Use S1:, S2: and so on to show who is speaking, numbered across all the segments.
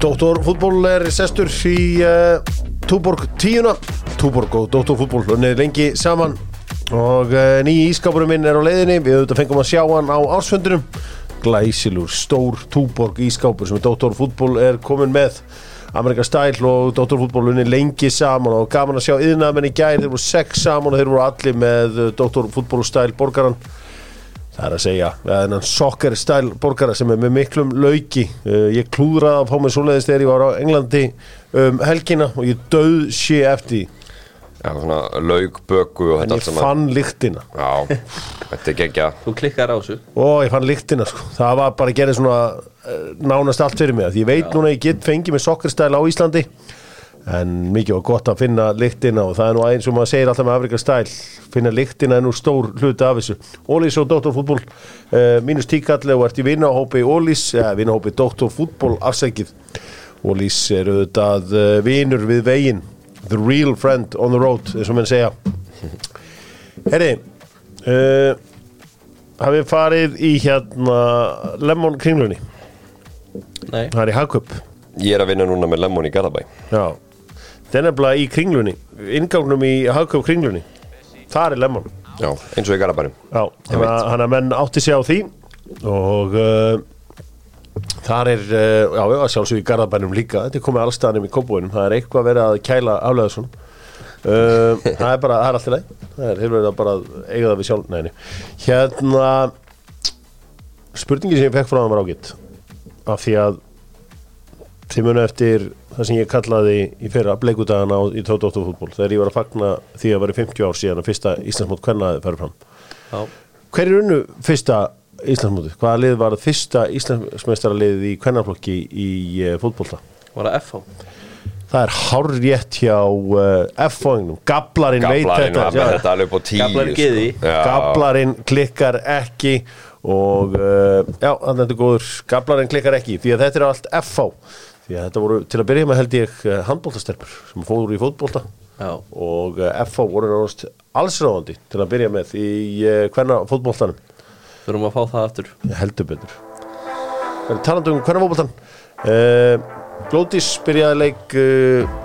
S1: Dóttórfútból er sestur í uh, Túborg tíuna. Túborg og Dóttórfútból unnið lengi saman. Og uh, nýji ískapurum minn er á leiðinni. Við auðvitað fengum að sjá hann á ársfundunum glæsilur, stór Túborg ískapur sem Dóttórfútból er komin með. Amerika Stæl og Dóttórfútból unnið lengi saman. Og gaman að sjá yðnaðmenn í gær. Þeir voru sex saman og þeir voru allir með Dóttórfútból og Stæl borgaran Það er að segja, þennan soccer style borgara sem er með miklum lauki. Uh, ég klúðraði að fá mig svoleiðis þegar ég var á Englandi um helgina og ég döð sé eftir
S2: Já, svona laug, böku og
S1: en
S2: þetta
S1: ég
S2: allt saman.
S1: fann lyktina.
S2: Já, þetta er geggja
S3: Þú klikkar á þessu.
S1: Og ég fann lyktina sko. það var bara að gera svona uh, nánast allt fyrir mig, því ég veit núna að ég get fengið með soccer style á Íslandi en mikið var gott að finna lyktina og það er nú eins og maður segir alltaf með Afrika stæl finna lyktina er nú stór hluti af þessu. Ólís og Dóttorfútból uh, mínus tíkalli og ert í vinnahópi Ólís, eða vinnahópi Dóttorfútból afsækið Ólís er auðvitað uh, vinur við veginn. The real friend on the road eins og menn segja. Herri uh, hafið farið í hérna Lemon kringlunni?
S3: Nei,
S1: það er í Hagkup
S2: Ég er að vinna núna með Lemon í Garðabæ.
S1: Já, það er nefnilega í kringlunni Ingangnum í Hagkaup kringlunni. Það er lemon.
S2: Já, eins og í Garðabænum.
S1: Já, hann að, að menn átti sig á því. Og uh, þar er uh, Já, já, sjálfsög í Garðabænum líka. Þetta er komið allstaðanum í kópúinum Það er eitthvað verið að kæla afleðarsson uh, Það er bara, það er allt í leið Það er hefur verið að bara eiga það við sjálf. Neini, hérna Spurningin sem ég fekk frá það var ágitt Af því að þið munu eftir það sem ég kallaði í fyrra bleikudagana á, í tóttóttúfútból þegar ég var að fagna því að vera 50 ár síðan að fyrsta Íslandsmót hvernaði færi fram
S3: já,
S1: hver er unnu fyrsta Íslandsmóti? hvaða lið var fyrsta Íslandsmeistaralið í kvennarflokki í uh, fútbólta?
S3: var það FH
S1: það er hárrétt hjá uh, F-fóingnum, Gablarinn veit þetta
S3: Gablarinn
S2: sko.
S3: giði.
S2: Já.
S1: Gablarinn klikkar ekki og uh, já, þannig að þetta er góður Gablarinn klikkar ekki, því að þetta er allt FH að þetta voru til að byrja með held ég handbóltastelpur sem fóru í fótbólta
S3: Já,
S1: og uh, FH voru náttúrulega allsráðandi til að byrja með í uh, hverna fótbóltanum
S3: þurfum að fá það aftur.
S1: Heldur betur. Það er talandi um hverna fótbóltan uh, Glótis byrjaði leik uh,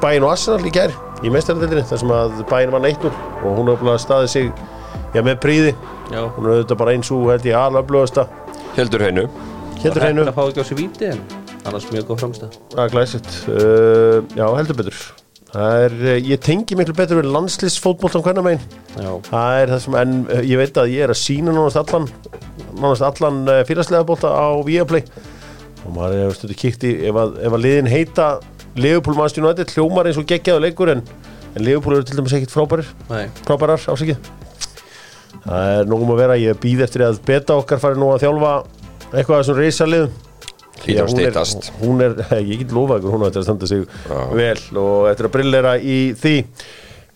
S1: Bæinn og Arsenal í gær í meistaraldildinni þar sem að Bæinn var neittur og hún hefði staðið sig já, með príði
S3: Já,
S1: hún er auðvitað bara eins og held ég alöflugasta.
S2: Heldur hennu
S1: heldur hreinu,
S3: Það fá ekki á sér víti en annars mjög góð framstæð
S1: það er glæsitt uh, já heldur betur. Er, uh, ég tengi miklu betur við landslýsfótboltan hvernig megin það er það sem, en uh, ég veit að ég er að sína nánast allan nánast allan uh, félagslega bólta á Viaplay. Og maður er stundu kíkt í ef að, ef að liðin heita Leopold Manchester United hljómar eins og geggjaðu leikur en, en Leopold eru til dæmis ekkit frábærir. Frábærar ásækið það er nógum að vera, ég býð eftir að beta okkar fari nú að þjálfa eitthvað af þessum reysalið
S2: Hlýtur að styttast.
S1: hún er, ég get lofa ykkur hún á þetta að standa sig
S2: Já.
S1: vel og eftir að brillera í því.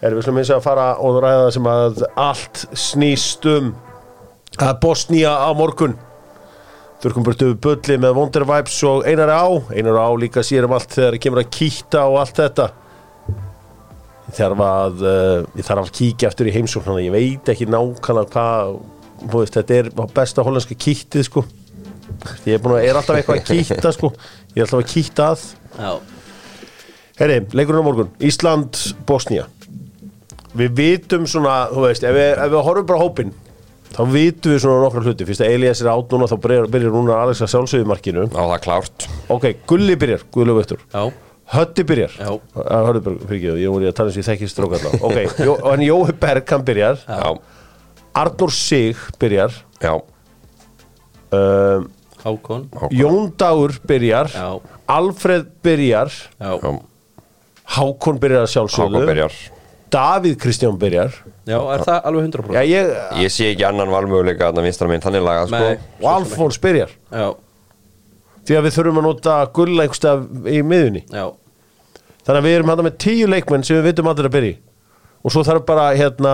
S1: Erum við slum eins að fara og ræða það sem að allt snýst um að Bosnía á morgun. Þurrkum burtu bulli með Wonder Vibes og Einar á. Einar á líka sér um allt þegar kemur að kýta og allt þetta. Ég þarf að uh, ég þarf að kíkja eftir í heimsókn þannig að ég veit ekki nákvæmlega hvað þetta er besta hollandska kýttið sko ég er, búin að, er alltaf eitthvað að kýtta sko. Ég er alltaf að kýtta að.
S3: Já,
S1: Herri, leikurinn á morgun, Ísland, Bosnía. Við vitum svona, þú veist, ef við, ef við horfum bara á hópinn þá vitum við svona nokkra hluti. Fyrst að Elias er átt núna, þá byrjar, byrjar núna Alex að sjálfsögðu í markinu.
S2: Já, það er klárt.
S1: Ok, Gulli byrjar, Gulli Vektur
S3: já,
S1: Hötti byrjar.
S3: Já.
S1: Að Hörðu bara, fyrir ekki, ég voru að tala eins og ég þekki strók alltaf Ok, Jó, en Jói Berg, hann byrjar.
S2: Já,
S1: Arnór Sig byrjar.
S2: Já,
S1: um,
S3: Hákon.
S1: Jón Dagur byrjar.
S3: Já,
S1: Alfred byrjar.
S3: Já,
S1: Hákon byrjar að sjálfsögðu.
S2: Hákon byrjar.
S1: Davíð Kristján byrjar.
S3: Já, er það alveg 100%?
S1: Já, ég,
S2: Ég sé ekki annan valmöguleika að það vinstra minn þannig lagað sko.
S3: Nei,
S1: og Alfons byrjar.
S3: Já,
S1: því að við þurfum að nota gulla einhverstað í miðunni
S3: já,
S1: þannig að við erum hann með tíu leikmenn sem við vitum allir að byrja í. og svo þarf bara hérna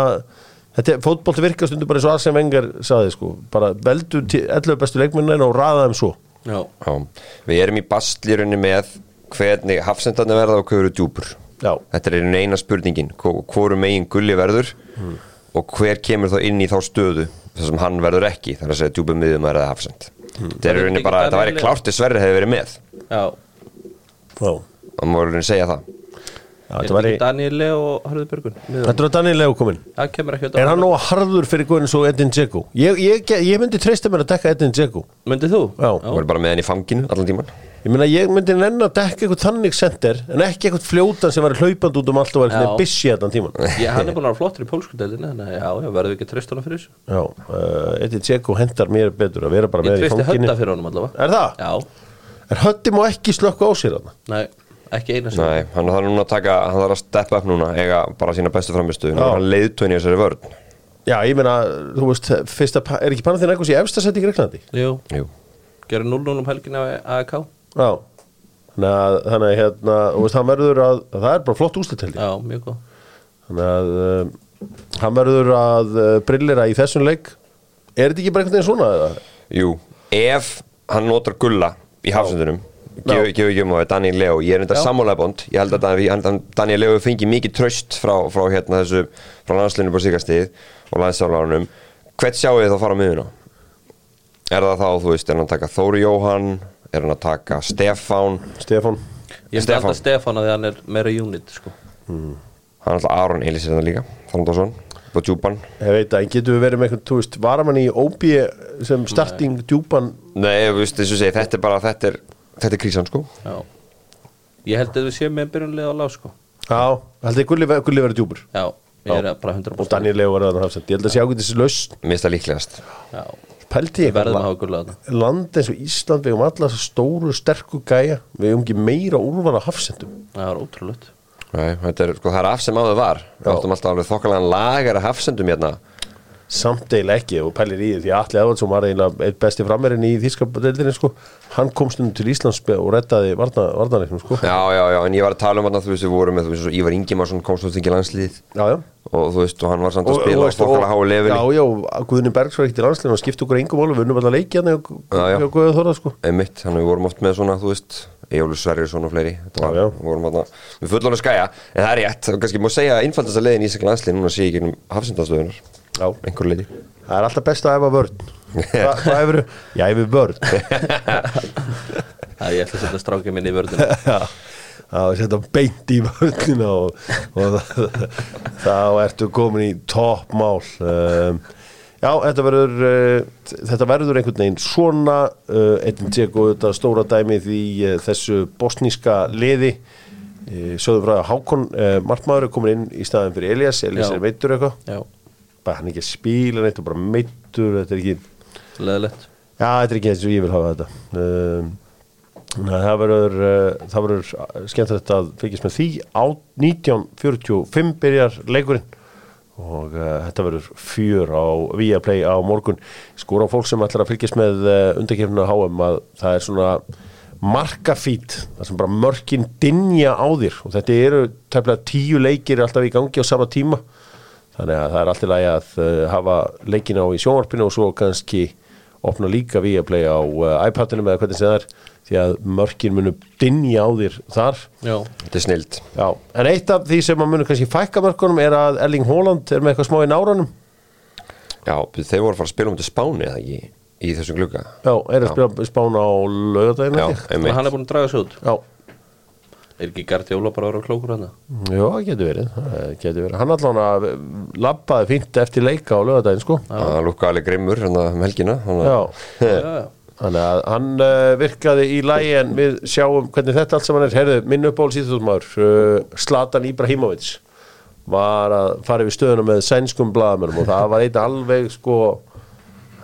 S1: þetta er fótbolti virka stundu bara eins og Arsene Wenger saði sko, bara veldu 11 bestu leikmennin og raða þeim svo.
S3: Já,
S2: Já, við erum í bastlýrunni með hvernig hafsendarnir verða og hver eru djúpur.
S1: Já,
S2: Þetta er eina spurningin. Hvoru megin gulli verður og hver kemur þá inn í þá stöðu þar sem hann verður ekki þar að segja djúpum miðum eða hafsend. Þetta er í rauninni bara, þetta væri klárt til Sverri hefði verið með.
S3: Já,
S1: Já,
S2: Það má í rauninni segja það
S1: Já
S3: er
S1: þetta
S3: ekki Daniel Leo og Harður Björgun
S1: Þetta er Daniel Leo komin Er hann nóg harður fyrir góðin svo Edin Dzeko? Ég, ég, ég myndi treysta mér að dekka Edin Dzeko.
S3: Myndið þú?
S1: Já.
S2: Það var bara með henni í fanginu allan tíman
S1: Ég meina ég myndi nenn að dekka eitthvað þannig sender en ekki eitthvað fljótan sem var hlaupand út um allt og var bissi þetta tíman
S3: Já, hann er búin að vera flottur í pólskudeldinu Þannig að já, já, verður við ekki treyst honum fyrir þessu.
S1: Já, uh, Edin Dzeko hendar mér betur að vera bara
S3: Ég
S1: með í
S3: treysti
S1: fanginu.
S3: Hönda fyrir honum allavega.
S1: Er það?
S3: Já,
S1: Er höndi má ekki slökka á sér þarna?
S3: nei, ekki eina sem
S2: Nei, hann þarf núna að taka, hann þarf að steppa upp núna eiga bara sína bestu framistu
S1: Já.
S2: hann leiðtöin í þessari vörn.
S1: Já, ég meina, þú veist, fyrsta, pa- er ekki Panathinaikos eitthvað í efsta seti í Greiklandi?
S3: Jú,
S2: Jú.
S3: Gerir 0-0 um helgina á AEK
S1: Já, þannig að, þannig að hérna, þú veist, hann verður að, það er bara flott úslit held ég.
S3: Já, mjög góð.
S1: Þannig að um, hann verður að uh, brillera í þessum leik. Er þetta ekki bara einhvern veginn svona eða?
S2: Jú, ef hann notar gulla í hafsendunum
S1: Já.
S2: gefur gefur ekki um á Daniel Leo. Ég er enda
S3: Já.
S2: sammálaði bónd ég held að hann- hann- Daniel Leo fengi mikið tröst frá, frá hérna þessu frá landslinu på síkastíð og landsálarunum hvert sjáu þið þá fara á miðuna er það þá, þú veist, er hann að taka Þóri Jóhann? Er hann að taka Stefán?
S1: Stefán.
S3: Ég
S2: Stefán.
S3: alltaf Stefán að því hann er meira unit sko.
S2: hann er alltaf Aron Elís er það líka Þorndásson, på djúpan.
S1: Ég veit að, en getur við verið með eitthvað, þú veist, varamann í OB sem starting djúpan?
S2: Nei, þú veist, þessu segi, þetta er bara þetta er, þetta er krísan, sko.
S3: Já. Ég held að við séum með byrjunlega á lág sko.
S1: Já, held ég gulli, gulli verið djúpur.
S3: Já, ég er bara 100%
S1: og Daniel Leo verður að hafsend Ég held að sé ágætt þessi laus
S2: mista líklegast.
S3: Já,
S1: Pælti ég
S3: verðum að
S1: eitthvað
S3: hafa gulla þarna.
S1: Land eins og Ísland við um alla þessa stóru, sterku gæja. Við um ekki meira úrvala hafsendum.
S3: Það er ótrúlegt.
S2: Nei, þetta er, sko, það er af sem áður var. Við áttum alltaf alveg þokkalega lagar að hafsendum hérna
S1: samt eiginlega ekki og pælir í því því að Atli Eðvaldsson var eiginlega eitt besti frammerinn í Þýskapadeildinni sko. Hann kom stundum til Íslands og rettaði varnarleiknum sko.
S2: Já, já, já, en ég var að tala um þarna, þú veist, við vorum með, þú veist, Ívar Ingimarsson komst út ekki landslið
S1: já, já.
S2: og þú veist, og hann var samt að
S1: Og-
S2: spila
S1: og
S2: þokkalega
S1: og-
S2: háu leveli
S1: Já, já, Guðni Bergs var ekkert í landslegin og skipti okkur engum málu, við unnum alltaf hann
S2: já.
S1: hjá Guðið Þorða sko.
S2: Einmitt, að við vorum oft með svona, þú veist Ejólfur Sverrisson og fleiri. Var,
S1: Já, já.
S2: við við fullónu skæja. En það er rétt, og kannski má segja að einfaldast að leiðin í Ísaka landslið núna sé ég gegnum hafsendastöðunar
S1: Já.
S2: einhver leiti
S1: Það er alltaf best að æfa vörn. Hva, Hvað hefur Já, æfi vörn.
S3: Það ég ætla að setja strákið minni í vörðuna
S1: Já, það er setja beint í vörnina og, og þá ertu komin í toppmál. Um, Já, þetta verður uh, þetta verður einhvern veginn svona uh, einn tjekku þetta stóra dæmið í uh, þessu bosníska liði. Uh, sögðu frá að Hákon uh, markmaður er komin inn í staðin fyrir Elias. Elias
S3: Já.
S1: er meittur eitthvað.
S3: Já,
S1: bara hann er ekki að spila neitt og bara meittur þetta er ekki
S3: leðilegt.
S1: Já, þetta er ekki eins og ég vil hafa þetta. Um, það verður uh, það verður skemmtilegt að fylgjast með því. Á 1945 byrjar leikurinn og uh, þetta verður fjör á Viaplay á morgun. Skor á fólk sem ætlar að fylgjast með uh, undakefninu HM að það er svona markafít það sem bara mörkin dinja á þér. Og þetta eru tæplega tíu leikir alltaf í gangi á sama tíma þannig að það er alltaf lægi að uh, hafa leikina á í sjónvarpinu og svo kannski opna líka Viaplay á uh, iPadinu með hvernig sem það er því að mörkin munu dinja á þér þar.
S3: Já,
S2: Þetta er snild
S1: Já, en eitt af því sem að munu kannski fækka mörkunum er að Erling Haaland er með eitthvað smá í náranum
S2: Já, þeir voru að fara að spila um til Spáni eða ekki í þessum glugga.
S1: Já, er að spila spána á
S2: einmitt.
S3: Hann er búin að draga sig út.
S1: Já,
S3: Er ekki Gardiola bara að vera klókur hann?
S1: Já, það getur verið, það getur verið. Hann allan að labbaði fínt eftir leika á laugardaginn sko
S2: Það lukka alveg grimmur hérna um helgina þannig
S1: Já,
S2: að-
S3: Já, já
S1: Þannig að hann uh, virkaði í lægi en við sjáum hvernig þetta allt saman er. Herðu, minn uppból uh, Slatan Ibrahimovic var að fara yfir stöðuna með sænskum blaðamennum og það var einn alveg sko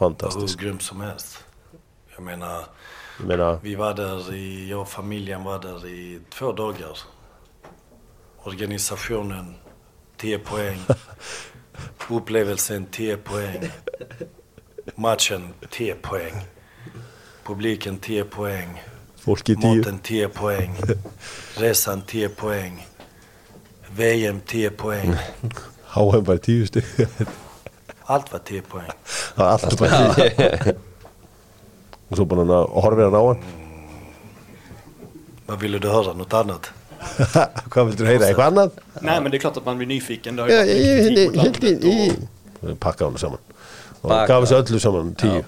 S1: Fantastisk.
S4: Hur grymt som helst. Jag menar,
S1: jag menar,
S4: vi var där i, jag och familjen var där i två dagar. Organisationen, 10 poäng. Upplevelsen, 10 poäng. Matchen, 10 poäng. Publiken, 10 poäng. Maten, 10 poäng. Resan, 10 poäng. VM, 10 poäng.
S1: Hauen var 10 stycken.
S4: Allt var 10 poäng.
S1: Það var alltaf bara tíu Og svo bara hann að horfið hann á hann
S4: Vad ville du höra? Något annat?
S1: Hvað vildur heyra? Eitthvað annað?
S5: Nej men det är klart att man blir nyfiken.
S1: Já, ég,
S5: mycket
S1: ég,
S5: kritik mot landet
S1: Pakka hann saman Og gaf þessu öllu saman tíu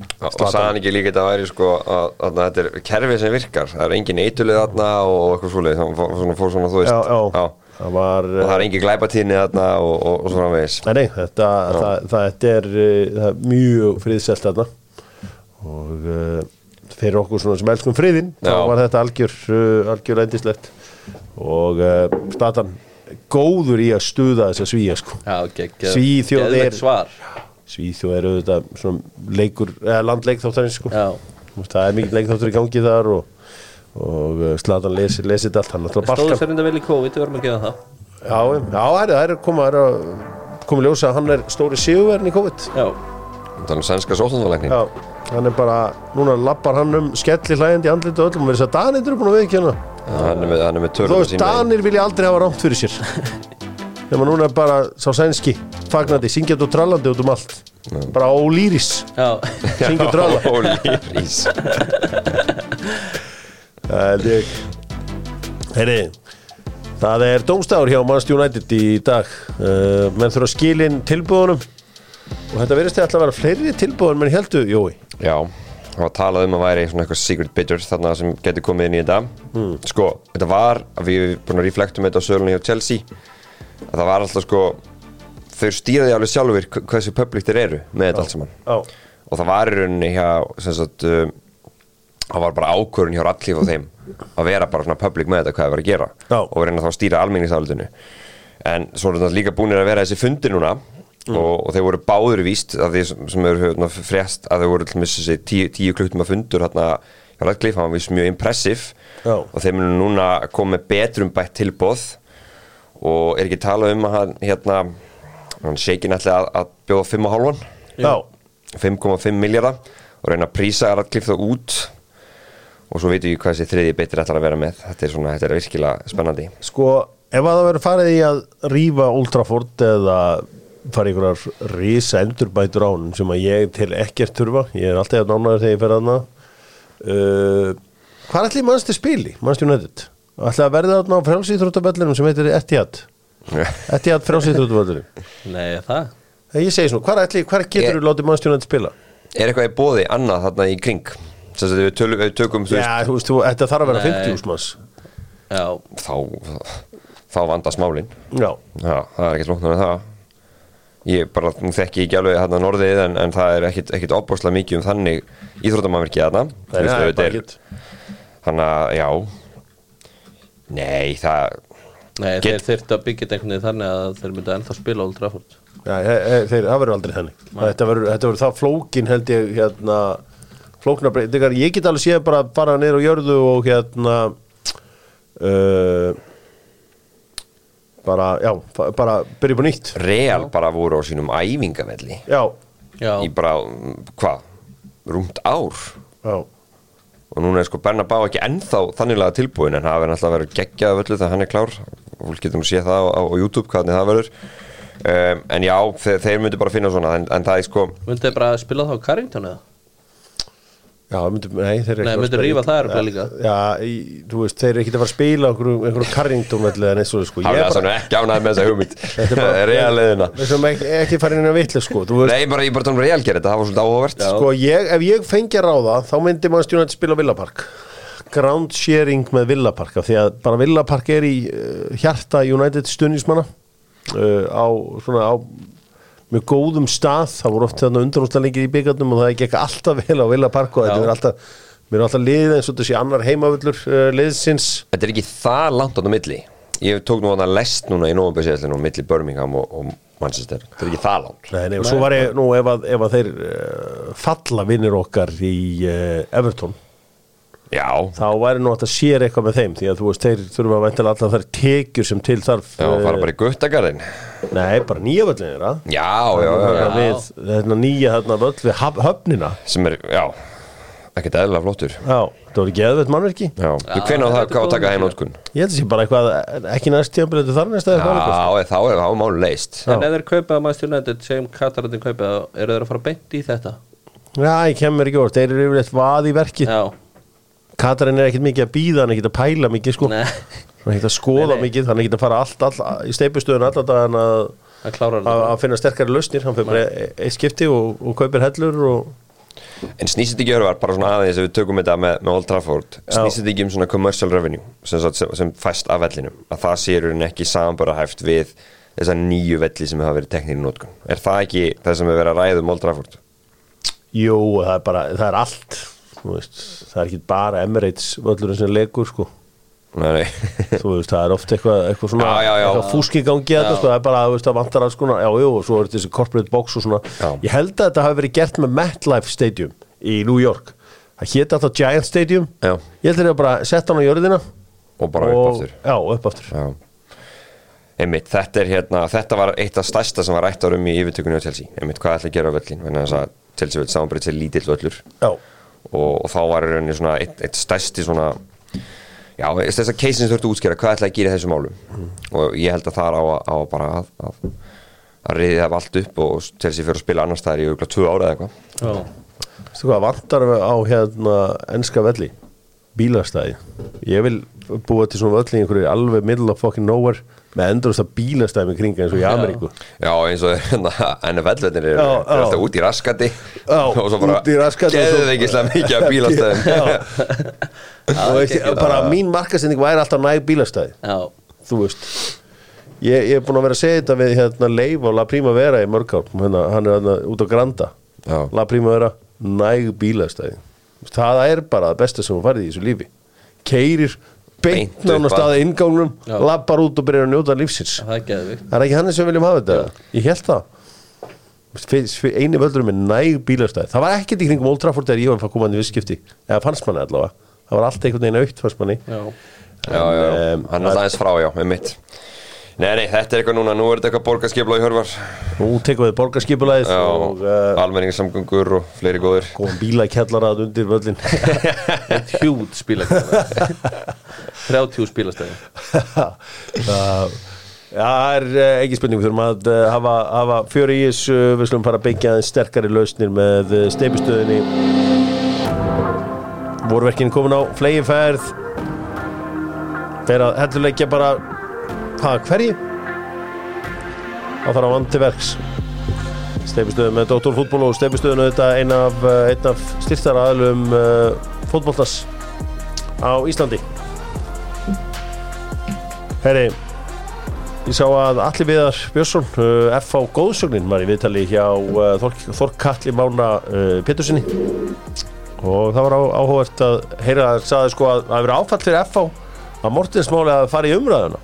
S2: og hann ekki líka þetta væri sko að, að þetta er kerfið sem virkar það er engin eitulið þarna og eitthvað svoleið það fór svona, fór svona þú veist
S1: Já, já, það var
S2: og það er engin glæpatíðni þarna og, og, og svona veis
S1: Nei, nei, þetta, það, það, þetta er, uh, það er mjög friðselt þarna. Og uh, fyrir okkur svona sem elskum friðin þá var þetta algjör, uh, algjör endislegt og uh, statan góður í að stuða þess að svíja sko. Svíþjóð er- Svíþjóð er auðvitað svona leikur, eða landleikþáttarins sko.
S3: Já,
S1: Þú veist, það er mikið leikþáttur í gangi þar og, og slatan lesi, lesi þetta allt hann
S3: stóðu
S1: Balkan
S3: sér enda vel í COVID, við verðum að gefa það.
S1: Já, já, það er, það er koma, er að koma ljósa að hann er stóri sigurverðin í COVID.
S3: Já,
S2: það er sænska sóttanvalegning
S1: Já, hann er bara, núna lappar hann um skelli hlægjandi í andliti og öllum. Og verið þess að Danir eru búin að viðkjöna
S2: hann er með, hann er með tölum
S1: veist, Danir vilja aldrei hafa rámt fyrir sér. Þegar núna er bara sá sænski fagnandi, syngjandi og trallandi út um allt. Bara ólýris
S3: já,
S1: syngjandi og tralla Heyri, það er dómstafur hjá Manchester United í dag. Uh, menn þurfa skilin tilbúðunum og þetta verðist þið alltaf að vera fleiri tilbúðun menn heldur, jói.
S2: Já það var talað um að væri svona eitthvað secret bidder þarna sem getur komið inn í þetta. Sko, þetta var, að við erum búin að reflektum þetta á sölunni á Chelsea að það var alltaf sko þau stýraði alveg sjálfur hv- hversu public þeir eru með þetta allt saman.
S1: Já,
S2: og það var í rauninni hjá sagt, um, það var bara ákvörun hjá Rallíf og þeim að vera bara svona public með þetta hvað það var að gera
S1: Já.
S2: og reyna þá að stýra almenningsafaldinu en svo er þetta líka búinir að vera þessi fundir núna og, og þeir voru báður víst af því sem, eru hérna, frest að þeir voru sig tíu, tíu kluktum að fundur hérna hjá Rallíf, hann var víst mjög impressiv og þeir munu núna koma með betrum bætt tilbóð og er ekki talað um að hann hérna hann sheikin ætla að, að bjóða 5,5
S1: já,
S2: 5,5 miljardar og reyna að prísa Radcliffe það út og svo veitum við hvað þessi þriði beitir ætlar að vera með. Þetta er, svona, þetta er virkilega spennandi.
S1: Sko ef að það verður farið í að rífa Old Trafford eða fara í einhverjar risa endurbætur á hann sem að ég til ekkert þurfa. Ég er alltaf að nánaður þegar ég fer aðna uh, hvað ætli mannstu spili? Mannstu United. Ætli að verða þarna á frjálsýþróttabellunum sem heitir Etihad? Etihad frjálsýþróttabellunum
S3: nei, það?
S1: Ég segi svona, hvað ætli, hvað getur þú látið mannstu United spila?
S2: Er eitthvað í bóði annað þarna í kring þess að við, töl, við tökum þú
S1: já, þú veist, þú, þetta þarf að vera
S3: Nei.
S1: 50 úrsmanns
S3: Já,
S2: þá, þá vandast málin.
S1: Já,
S2: Já, það er ekkert lóknar en það. Ég bara, þekki ekki alveg hérna norðið en, en það er ekkit, ekkit opbáslega mikið um þannig íþróttamannverkið Þú
S1: Nei,
S2: veist,
S1: það er bara
S2: er-
S1: ekkert
S2: Þannig að, já. Nei, það
S3: nei,
S2: Get-
S3: þeir þyrftu að byggja þetta einhvern veginn þannig að þeir myndu ennþá spila Old Trafford.
S1: Já, þeir, það verður aldrei þannig. Þetta verður, þetta verður það flókin held ég hérna, flóknar breytingar. Ég get alveg séð bara að fara niður á jörðu og hérna uh, bara, já, bara byrja upp á nýtt.
S2: Real bara voru á sínum æfingavelli.
S1: Já,
S3: Já,
S2: í bara, hvað, rúmt ár?
S1: Já,
S2: og núna er sko Bernabá ekki ennþá þanniglega tilbúin en það verður alltaf að vera geggjað af öllu þegar hann er klár. Og fólk getur nú séð það á, á, á YouTube hvernig það verður. Um, en já, þeir, þeir myndu bara finna svona en, en það er sko
S3: myndu þeir bara spila þá á Carrington eða?
S1: Já, myndu, nei, þeir eru ekki að spila- já, í, þú veist, þeir eru ekki að fara að spila einhverjum, einhverjum Carrington eða neitt svo sko. ég
S2: er
S1: bara,
S2: ekki ánægð með þessa hugmynd.
S1: Þetta bara
S2: Real leiðina
S1: við sem ekki, ekki fara inn að vitlu sko,
S2: Nei, bara ég bara tónum Real gerir þetta, það var svolítið áhugavert.
S1: Sko, ég, ef ég fengi að ráða þá myndi maður stjórnætt spila á Villapark ground sharing með Villapark af því að bara Villapark er í uh, hjarta United stuðnismanna uh, á svona á mjög góðum stað, það voru oft þarna undanústalengið í byggarnum og það gekk alltaf vel á Villapark og þetta er alltaf mér er alltaf liðið eins og sé annar heimavöllur uh, liðsins.
S2: Þetta er ekki það langt á það milli. Ég tók nú að lest núna í nú milli Birmingham og, og Manchester. Þetta er ekki það langt.
S1: Nei, nei, og svo var ég, nú ef að, ef að þeir uh, falla vinnir okkar í uh, Everton
S2: Já,
S1: þá væri nú að sér eitthvað með þeim því að þú veist, þeir þurfa að væntalega alltaf þær tekjur sem til þarf
S2: já, fara bara í guttagarðin
S1: eh, Nei, bara nýja völlin
S2: Já, já, já, já.
S1: við, þetta nýja þarna völl við höf, höfnina.
S2: Sem er, já ekkert eðlilega flottur.
S1: Já, þetta voru geðveitt mannverki
S2: Já, þú hvernig á það að taka heim notkun?
S1: Ég held að sé bara eitthvað, ekki næst þetta þar næst eða
S2: Já,
S1: eitthvað annað.
S2: þá er þá er málu leist
S3: En ef þeir kaupa að Manchester United sem Katarandin kaupa það, eru þeir að fara beint í þetta?
S1: Já, ég kemur ekki orð, þeir eru yfirleitt vað í verki
S3: Já,
S1: Katarinn er ekkert mikið að býða, hann er ekkert að pæla mikið sko.
S3: Nei,
S1: Hann er ekkert að skoða
S3: Nei, nei.
S1: mikið, hann er ekkert að fara allt, all, í steipustöðun alltaf dagann að,
S3: það klárar
S1: að, að finna sterkari lausnir. Hann fyrir bara e- eitt skipti og, og kaupir hellur og
S2: En snýst þetta ekki örvar, bara svona aðeins ef við tökum þetta með, með Old Trafford. Snýst þetta ekki um svona commercial revenue sem, sagt, sem, sem fæst af vellinum. Að það sé í rauninni ekki samanbara hæft við þessa nýju velli sem hafa verið teknir í nótkun Er það ekki það sem við verið að ræða um Old Trafford?
S1: Jú, það er bara, það er allt veist, Það er ekki bara Emirates völlurinn sem leikur sko.
S2: Nei, nei
S1: Þú veist, það er oft eitthvað, eitthvað svona
S2: Já, já, já.
S1: eitthvað fúski gangi þetta, sko, það er bara, þú veist, það vantar alls konar já, jú, og svo er þessi corporate box og svona. Ég held að þetta hafi verið gert með MetLife Stadium í New York. Það hétt alltaf Giant Stadium.
S2: Já.
S1: ég held að það bara sett hann á jörðina
S2: Og bara upp aftur.
S1: Já, upp aftur.
S2: Já. Einmitt, þetta hérna, þetta var eitt af stærsta sem var rætt árum í yfirtökunni á Chelsea. Einmitt, hvað ætla að gera á völlin, að að Chelsea völl samanbreyt sér lítill völlur?
S1: Já,
S2: og, og þá var í rauninni svona eitt, eitt stærsti svona já, þess að keisin sem þurftu að útskýra. Hvað ætla að gera þessu málum? Og ég held að það er á, að- á að bara að, að, að reyði það allt upp og Chelsea fyrir að spila annars staðar í auðvitað tvö ára eða eitthvað.
S3: Já,
S1: veistu hvað vantar á hérna enska velli? Bílastæði. Ég vil búa til svona völl í einhverju alveg middle of fucking nowhere með endurist að bílastæði með kringa eins og í. Ameríku.
S2: Já, eins og hérna, NFL-völdinir eru er alltaf út í raskati. Og svo bara
S1: svo-
S2: geðið ekki slega mikið að bílastæðum.
S1: Og ekki, bara mín markasending væri alltaf næg bílastæði.
S3: Já,
S1: þú veist. Ég, ég er búin að vera að segja þetta við hérna Leif og La Primavera í mörg ár. Hérna, hann er hérna út á Granda.
S2: Já.
S1: La Primavera, næg bílastæði. Það er bara það besta sem hún farið í þessu lífi. Keirir beint
S2: Beint
S1: nánast
S2: upp að-
S1: að ingangnum
S3: Já.
S1: lappar út og byrjar að njóta lífsins.
S3: Það er
S1: er ekki hann sem við viljum hafa þetta. Ég held það. Eini völdur með næg bílastæði. Það var ekkert í kringum Old Trafford þegar ég var að koma inn í visskipti eða fannst manni allavega. Það var allt einhvern veginn aukt fannst manni.
S3: Já,
S2: Já, já, já,
S1: em,
S2: hann er aðeins frá, já, með mitt Nei, nei, þetta er eitthvað núna, nú er þetta eitthvað borgarskipla í hörvar.
S1: Nú tekum við borgarskipulæðið
S2: Já,
S1: og uh,
S2: almenningssamgöngur og fleiri góður
S1: góðan bílakjallarað undir völlin
S3: hjút spílastæði 30 spílastæði
S1: það það er ekki spurning við þurfum að uh, hafa, hafa fjöri í þessu við slumum fara að byggja sterkari lausnir með uh, steipustöðinni vorverkin komin á flegiferð þeir að helluleikja bara hvað, hverji þá þarf að vandi verks steipustöðin með Dóttórfútból og steipustöðin auðvitað einn af, af styrtara aðlum fótboltas á Íslandi Herri Ég sá að Alli Viðar Björnsson uh, F.A. Góðsögnin var í viðtali hjá uh, Þork, Þorkalli Mána uh, Pétursinni og það var á, áhugavert að heyra að hann saði sko að það hefur áfall fyrir F.A. að Mortins máli að fara í umræðuna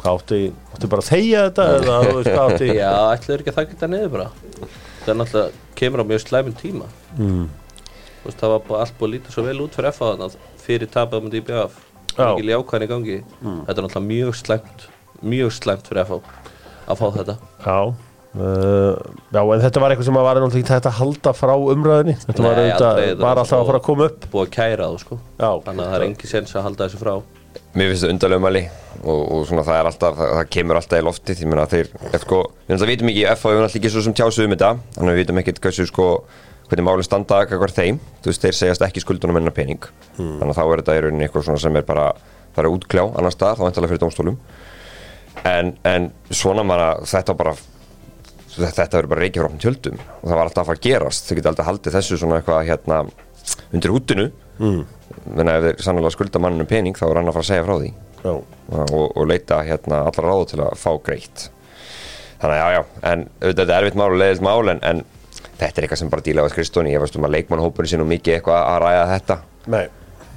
S1: Hvað átti, átti bara að þegja þetta eða hvað átti
S3: Já, ætlaður ekki að það geta niður bara Það er náttúrulega, kemur á mjög slæmum tíma mm. veist, Það var bara allt búið að líta svo vel út fyrir FA fyrir tapað um DBF
S1: Já.
S3: ekki ljákvæðin í gangi. Þetta er náttúrulega mjög slæmt mjög slæmt fyrir FA að fá þetta.
S1: Já Uh, já, en þetta var eitthvað sem að var náttúrulega ekki hægt að halda frá umræðinni þetta var,
S3: Nei,
S1: auðvitað,
S3: aldrei,
S1: var
S3: var
S1: alltaf að fara að koma upp.
S3: búið að kæra þú sko.
S1: Já.
S3: þannig að það er engi sens að halda þessu frá.
S2: Mér finnst þetta undarlega mæli og, og svona það er alltaf, það, það kemur alltaf í loftið. Ég meina þeir, sko, við náttúrulega vitum ekki F.A. við náttúrulega ekki svo sem tjásu um þetta Þannig að við vitum ekkert hversu sko hvernig málinn standa hvað þeim, þú veist, þeir segjast ekki skuldunum enna pening, þannig að þá er þetta í rauninni eitthvað svona sem er bara, það er útkljá annars staðar, þá vantalega fyrir dómstólum. En, en svona manna þetta bara þetta verður bara reykja frá tjöldum. Og það var alltaf að fara að gerast. Þau geta alltaf haldið þessu svona eitthvað hérna undir húttinu mm. menn ef þeir sannlega skulda manninu pening þá er hann að fara að segja frá því. Og, og leita hérna allra ráðu til að fá greitt. Þannig að já já en þetta er erfitt mál og leiðilt mál en, en þetta er eitthvað sem bara díla á Kristóni ég veist um að leikmannhópurinn sé nú mikið eitthvað að ræða þetta.
S1: Nei.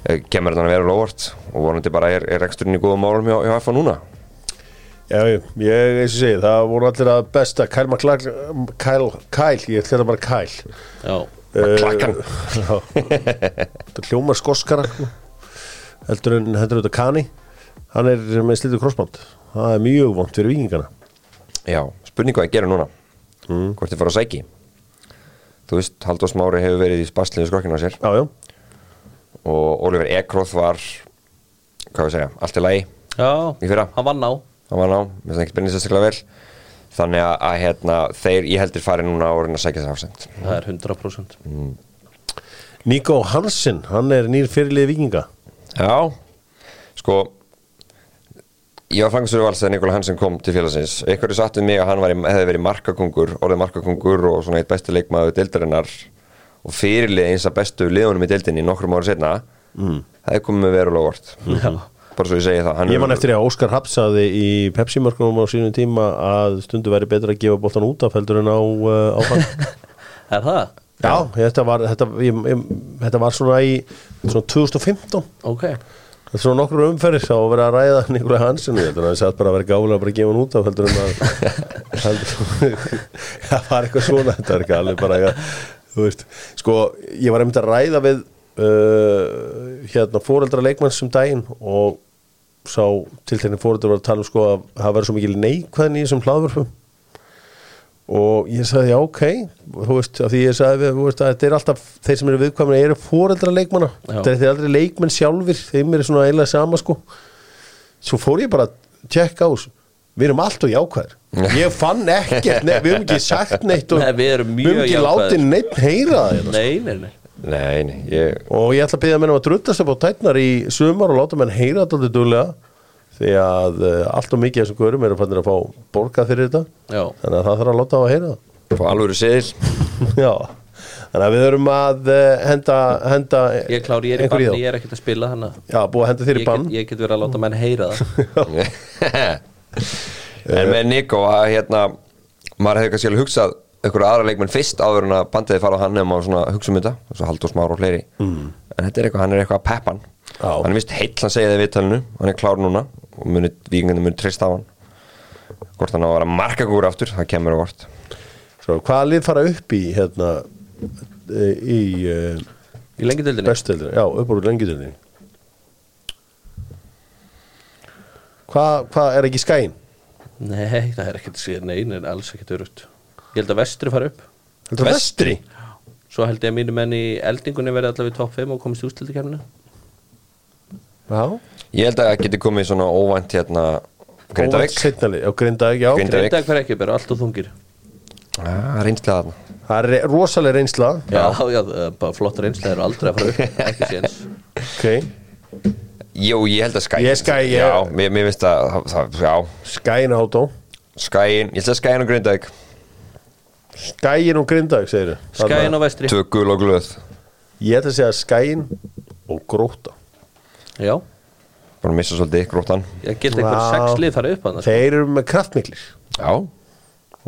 S2: Eh, kemur þetta að vera lóvart og vonandi bara er, er reksturinn í góðum málum hjá, hjá FA núna?
S1: Já, ég, ég eins og segi, það voru allir að besta Kyle McLaughlin, Kyle, Kyle, ég ætla þetta bara Kyle.
S3: Já.
S1: Eh, já. Þetta hljómar skoskara sko. heldur en heldur þetta Kani. Hann er með slítið krossband. Það er mjög vont fyrir vikingana
S2: já, spurning hvað að gera núna. Hvort þið fara að sæki þú veist, Halldór Smári hefur verið í spaslinu skrokkinu á sér.
S1: Já, já,
S2: og Oliver Ekroth var hvað við segja, allt í lagi
S3: Já,
S2: Í fyrra?
S3: hann vann á.
S2: Hann var ná, mér finnst ekki bennið sérstaklega vel. Þannig að, að hérna, þeir ég heldur fari núna á orðin að sækja það afsend.
S3: Það er 100%
S1: Nico Hansen, hann er nýr fyrirlið vikinga
S2: Já, sko ég var frangastur vals þegar Nikola Hansen kom til félagsins. Ykkur er satt um mig að hann var, hefði verið markakongur orðið markakongur og svona eitt bestu leikmaður deildarinnar. Og fyrirlið eins af bestu liðunum í deildinni nokkrum ára setna mm. það er komið með verulega vort bara svo ég segi það hann
S1: Ég man eftir því að Óskar Hapsaði í Pepsi-mörkunum á sínum tíma að stundu væri betra að gefa boltan út af heldur en á uh, áfang
S3: Er það?
S1: Já, þetta var, þetta, ég, ég, þetta var svona í svona 2015
S3: Ok
S1: Þetta er svona nokkur umferðis á að vera að ræða Nikolai Hansen er að það satt bara að vera gálega að bara gefa hann út af heldur en að það var eitthvað svona þetta er ekki alveg bara eitthvað þú veist, sko, ég var einmitt að ræða við uh, hérna fóreldra leikmanns um daginn og sá tiltekni fóreldra var að tala um sko að það verður svo mikil neikvæðin í þessum hlaðvörfum og ég sagði já ok. Þú veist, af því ég sagði við, þú veist, að þetta er alltaf þeir sem eru viðkvæmina eru fóreldra leikmanna. Þetta er aldrei leikmenn sjálfur þeim er svona eiginlega sama sko. Svo fór ég bara að tjekka á þessu. Við erum allt og jákvæðir. Ég fann ekkert, nei, við höfum ekki sagt neitt og
S3: Nei, við erum mjög
S1: við höfum ekki látið neitt heyra það hérna,
S3: Nei, nei, nei.
S2: Nei, nei, ég
S1: og ég ætla að byggja mennum að druttast upp á tætnar í sumar og láta menn heyra þetta alltaf duglega því að uh, allt og mikið af þessum görum eru fannir að fá borgað fyrir þetta.
S3: Já,
S1: þannig að það þarf að láta á að heyra það.
S2: Fá alvöru seðil.
S1: Já, þannig að við þurfum að uh, henda, henda
S3: ég er klár, ég er í
S1: þá.
S3: ég er ekkert að spila hana
S1: Já, búið að henda þér í bann.
S3: ég get verið að láta menn heyra það.
S2: En með Nico að hérna maður hefði kannski hugsað einhverju aðra leikmenn fyrst áður en að bandiði fara á hann eða maður svona hugsa um þetta og svo Halldór Smár og fleiri. Mm. en þetta er eitthvað, hann er eitthvað að peppa hann.
S1: Já.
S2: hann er vist heill, hann segja það í viðtalinu hann er klár núna og muni, vikingandi muni treyst á hann. Hvort hann á að vera markagúr aftur, það kemur á vort
S1: Svo, Hvaða lið fara upp í hérna eh, í uh,
S3: Í lengjadöldinni
S1: bestöldinu? Já, upp úr lengjadöldinu Hvað hva, er ekki skæin?
S3: Nei, það er ekkert síðan Nei, nei, alls ekkert örugt. Ég held að vestri fara upp.
S1: Heldur vestri?
S3: Svo held ég að mínu menn í eldingunni verði allavega í topp 5 og komist í úrstöldikefninu
S1: Já.
S2: Ég held að það geti komið svona óvænt hérna Grindavík.
S1: Seinna Já, Grindavík, já.
S2: Grindavík.
S3: Grindag fer ekki, bara allt og þungir.
S2: Ah, reynslega þarna.
S1: Það er re- rosaleg reynsla.
S3: Já, já, það bara flott reynsla eru aldrei að fara upp Ekki séns.
S1: Ok.
S2: Jú, ég held að skæin
S1: Ég Skaginn, ég-
S2: Já, mér, mér finnst að, það, það, já.
S1: Skæin átó
S2: Skæin, ég held að skæin og Grindavík.
S1: Skæin og Grindavík, segir
S3: Skæin á vestri.
S2: Tvö gul og glöð.
S1: Ég ætla að segja skæin og gróta
S3: Já,
S2: Bara að missa svolítið, gróttan
S3: ég gildi einhver
S1: Vá.
S3: sex lið fara upp hann
S1: Þeir eru með kraftmiklir.
S2: Já,